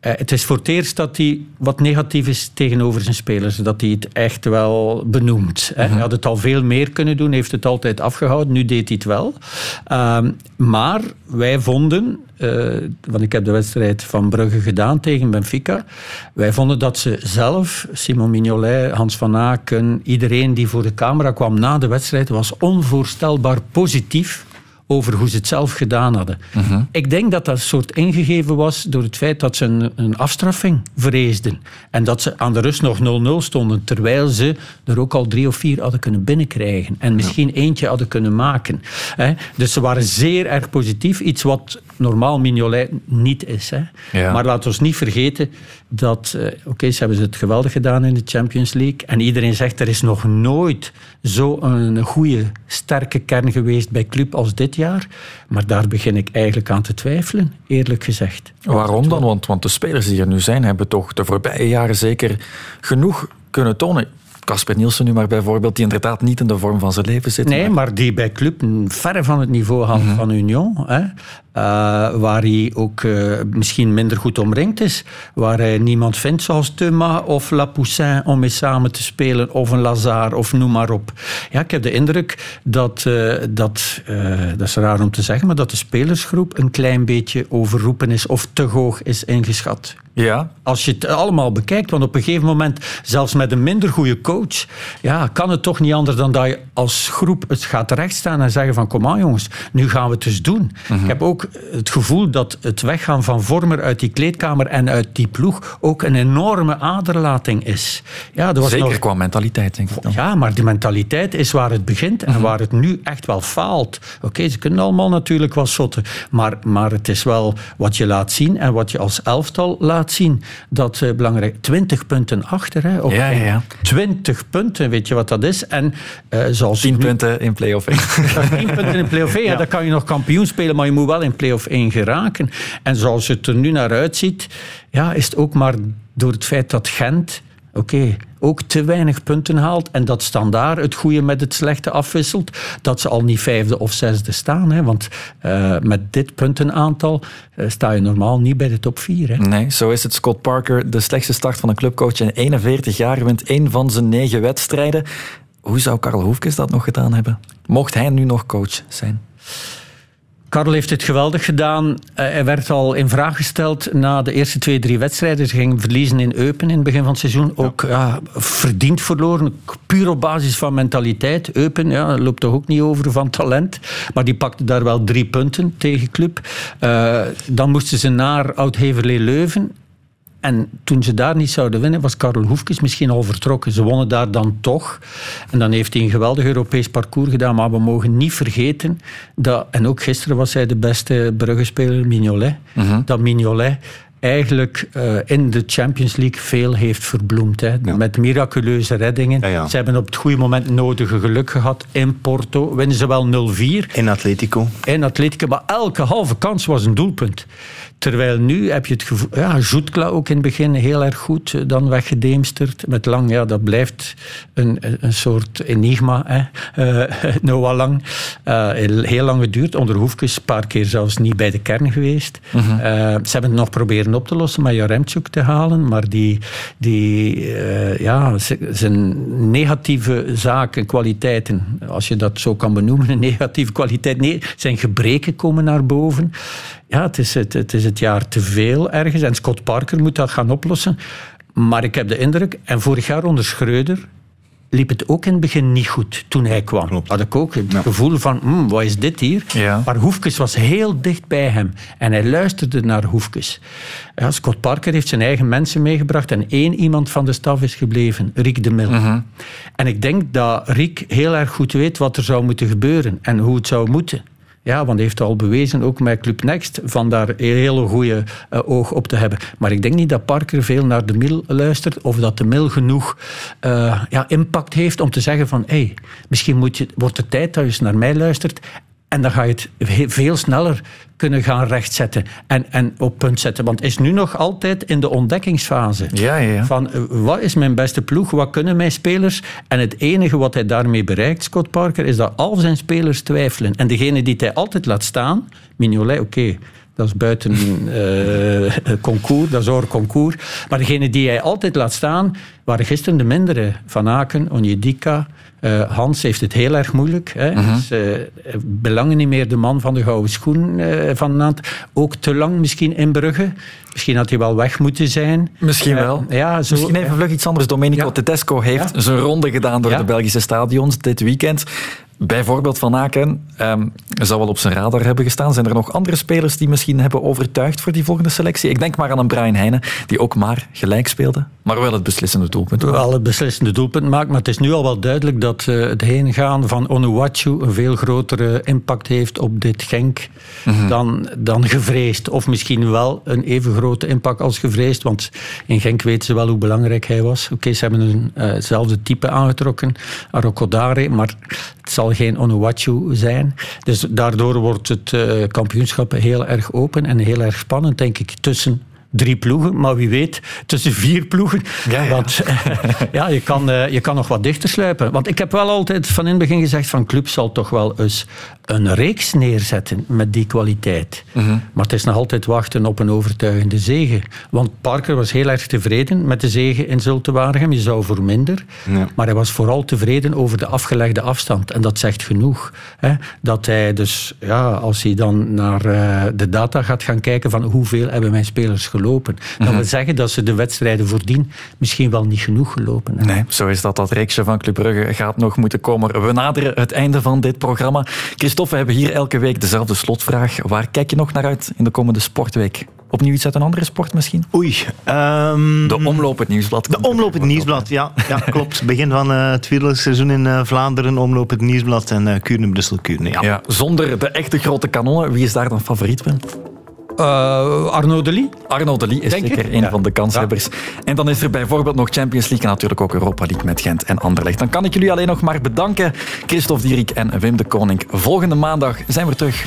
Uh, het is voor het eerst dat hij wat negatief is tegenover zijn spelers. Dat hij het echt wel benoemt. Hè. Mhm. Hij had het al veel meer kunnen doen, heeft het altijd afgehouden. Nu deed hij het wel. Uh, maar wij vonden, uh, want ik heb de wedstrijd van Brugge gedaan tegen Benfica. Wij vonden dat ze zelf, Simon Mignolet, Hans van Aken, iedereen die voor de camera kwam na de wedstrijd, was onvoorstelbaar positief over hoe ze het zelf gedaan hadden. Mhm. Uh -huh. Ik denk dat dat een soort ingegeven was door het feit dat ze een, een afstraffing vreesden. En dat ze aan de rust nog 0-0 stonden, terwijl ze er ook al drie of vier hadden kunnen binnenkrijgen. En misschien ja. eentje hadden kunnen maken. Hè? Dus ze waren zeer erg positief. Iets wat normaal Mignolet niet is. Hè? Ja. Maar laten we niet vergeten dat... Uh, Oké, okay, ze hebben het geweldig gedaan in de Champions League. En iedereen zegt, er is nog nooit zo'n goede, sterke kern geweest bij club als dit jaar. Maar daar begin ik eigenlijk aan te twijfelen, eerlijk gezegd. Waarom dan? Want, want de spelers die er nu zijn, hebben toch de voorbije jaren zeker genoeg kunnen tonen. Casper Nielsen nu maar bijvoorbeeld, die inderdaad niet in de vorm van zijn leven zit. Nee, maar, maar die bij club verre van het niveau halen mm -hmm. van Union. Hè. Eh, waar hij ook eh, misschien minder goed omringd is. Waar hij niemand vindt zoals Thomas of Lapoussin om mee samen te spelen. Of een Lazare of noem maar op. Ja, ik heb de indruk dat, eh, dat dat is raar om te zeggen, maar dat de spelersgroep een klein beetje overroepen is of te hoog is ingeschat. Ja. Als je het allemaal bekijkt, want op een gegeven moment, zelfs met een minder goede coach, ja, kan het toch niet anders dan dat je als groep het gaat rechtstaan en zeggen van kom aan jongens, nu gaan we het dus doen. Mhm. Ik heb ook het gevoel dat het weggaan van Vormer uit die kleedkamer en uit die ploeg ook een enorme aderlating is. Ja, er was Zeker nog... qua mentaliteit, denk ik dan. Ja, maar die mentaliteit is waar het begint en waar het nu echt wel faalt. Oké, ze kunnen allemaal natuurlijk wel sotten, maar, maar het is wel wat je laat zien en wat je als elftal laat zien. Dat is belangrijk. 20 punten achter. Hè, op Ja, ja, ja. 20 punten, weet je wat dat is? En, eh zoals 10 nu- punten in play-off 1. 10 punten in play-off 1, ja. *laughs* dan kan je nog kampioen spelen, maar je moet wel in play-off 1 geraken. En zoals het er nu naar uitziet, ja, is het ook maar door het feit dat Gent oké, ook te weinig punten haalt en dat Standaard het goede met het slechte afwisselt, dat ze al niet vijfde of zesde staan. Hè? Want eh, met dit puntenaantal eh, sta je normaal niet bij de top 4. Hè? Nee, zo is het. Scott Parker, de slechtste start van een clubcoach in 41 jaar, wint één van zijn negen wedstrijden. Hoe zou Karel Hoefkes dat nog gedaan hebben? Mocht hij nu nog coach zijn? Karel heeft het geweldig gedaan. Eh, Hij werd al in vraag gesteld na de eerste twee, drie wedstrijden. Ze gingen verliezen in Eupen in het begin van het seizoen. Ook ja, verdiend verloren, puur op basis van mentaliteit. Eupen ja, loopt toch ook niet over van talent. Maar die pakte daar wel drie punten tegen club. Eh, dan moesten ze naar Oud-Heverlee-Leuven. En toen ze daar niet zouden winnen, was Karel Hoefkes misschien al vertrokken. Ze wonnen daar dan toch. En dan heeft hij een geweldig Europees parcours gedaan. Maar we mogen niet vergeten dat, en ook gisteren was hij de beste Bruggespeler, Mignolet, dat Mignolet eigenlijk eh, in de Champions League veel heeft verbloemd. Hè. Met miraculeuze reddingen. Ze hebben op het goede moment nodige geluk gehad in Porto. Winnen ze wel 0-4. In Atletico. In Atletico, maar elke halve kans was een doelpunt. Terwijl nu heb je het gevoel... Ja, Zoetkla ook in het begin heel erg goed. eh, Dan weggedeemsterd. Met Lang, ja, dat blijft een, een soort enigma. Hè. *laughs* Noah Lang. Eh, heel, heel lang geduurd. Onder Hoefkes een paar keer zelfs niet bij de kern geweest. Eh, ze hebben het nog proberen op te lossen met Jaremchuk te halen. Maar die, die ja, zijn negatieve zaken, kwaliteiten, als je dat zo kan benoemen, *laughs* een negatieve kwaliteit, nee, zijn gebreken komen naar boven. Ja, het is het, het is het jaar te veel ergens. En Scott Parker moet dat gaan oplossen. Maar ik heb de indruk, en vorig jaar onder Schreuder liep het ook in het begin niet goed toen hij kwam. Had ik ook het gevoel van, "Hmm, wat is dit hier? Maar Hoefkes was heel dicht bij hem. En hij luisterde naar Hoefkes. Ja, Scott Parker heeft zijn eigen mensen meegebracht en één iemand van de staf is gebleven, Riek de Mil. En ik denk dat Riek heel erg goed weet wat er zou moeten gebeuren en hoe het zou moeten. Ja, want hij heeft al bewezen, ook met Club Next, van daar een hele goede eh, oog op te hebben. Maar ik denk niet dat Parker veel naar de Mil luistert, of dat de Mil genoeg eh, ja, impact heeft om te zeggen van, hé, hey, misschien moet je, wordt het tijd dat je naar mij luistert. En dan ga je het he- veel sneller kunnen gaan rechtzetten en, en op punt zetten. Want het is nu nog altijd in de ontdekkingsfase. Ja, ja, ja. Van eh, wat is mijn beste ploeg, wat kunnen mijn spelers? En het enige wat hij daarmee bereikt, Scott Parker, is dat al zijn spelers twijfelen. En degene die hij altijd laat staan, Mignolet, oké, dat is buiten eh, *laughs* concours, dat is hoor concours. Maar degene die hij altijd laat staan, waren gisteren de mindere. Van Aken, Onyedika, eh, Hans heeft het heel erg moeilijk. Hè. Mhm. Is, eh, belangen niet meer de man van de gouden schoen eh, van Nant. Ook te lang misschien in Brugge. Misschien had hij wel weg moeten zijn. Misschien Eh, wel. ja, zo, Misschien even vlug iets anders. Domenico Tedesco heeft zijn ronde gedaan door Ja. de Belgische stadions dit weekend. Bijvoorbeeld Van Aken ehm, zou wel op zijn radar hebben gestaan. Zijn er nog andere spelers die misschien hebben overtuigd voor die volgende selectie? Ik denk maar aan een Brian Heijnen, die ook maar gelijk speelde, maar wel het beslissende doelpunt. wel het beslissende doelpunt maakt. Maar het is nu al wel duidelijk dat eh, het heengaan van Onuwachu een veel grotere impact heeft op dit Genk Mhm. dan, dan gevreesd. Of misschien wel een even grote impact als gevreesd. Want in Genk weten ze wel hoe belangrijk hij was. Oké, ze hebben een, eh, hetzelfde type aangetrokken, Arokodare, maar het zal geen Onuwachu zijn. Dus daardoor wordt het eh, kampioenschap heel erg open en heel erg spannend, denk ik, tussen drie ploegen, maar wie weet tussen vier ploegen. Want *laughs* ja, je, kan, eh, je kan nog wat dichter sluipen. Want ik heb wel altijd van in het begin gezegd van club zal toch wel eens een reeks neerzetten met die kwaliteit. Mhm. Maar het is nog altijd wachten op een overtuigende zege. Want Parker was heel erg tevreden met de zege in Zultewaregem. Je zou voor minder. Maar hij was vooral tevreden over de afgelegde afstand. En dat zegt genoeg. Hè? Dat hij dus, ja, als hij dan naar eh, de data gaat gaan kijken van hoeveel hebben mijn spelers gelopen. Dat Mhm. wil zeggen dat ze de wedstrijden voordien misschien wel niet genoeg gelopen hebben. Nee, zo is dat. Dat reeksje van Club Brugge gaat nog moeten komen. We naderen het einde van dit programma. Christophe, we hebben hier elke week dezelfde slotvraag. Waar kijk je nog naar uit in de komende sportweek? Opnieuw iets uit een andere sport misschien? Oei. ehm, de Omloop het Nieuwsblad. De Omloop het Nieuwsblad, ja, ja *laughs* klopt. Begin van eh, het wielerseizoen in eh, Vlaanderen, Omloop het Nieuwsblad en uh, Kuurne, Brussel, Kuurne. Ja. Ja, zonder de echte grote kanonnen. Wie is daar dan favoriet, Ben? Uh, Arnaud Delis. Arnaud Delis is Denk zeker ik? een Ja. van de kanshebbers. En dan is er bijvoorbeeld nog Champions League en natuurlijk ook Europa League met Gent en Anderlecht. Dan kan ik jullie alleen nog maar bedanken. Christophe Dierik en Wim de Koning. Volgende maandag zijn we terug.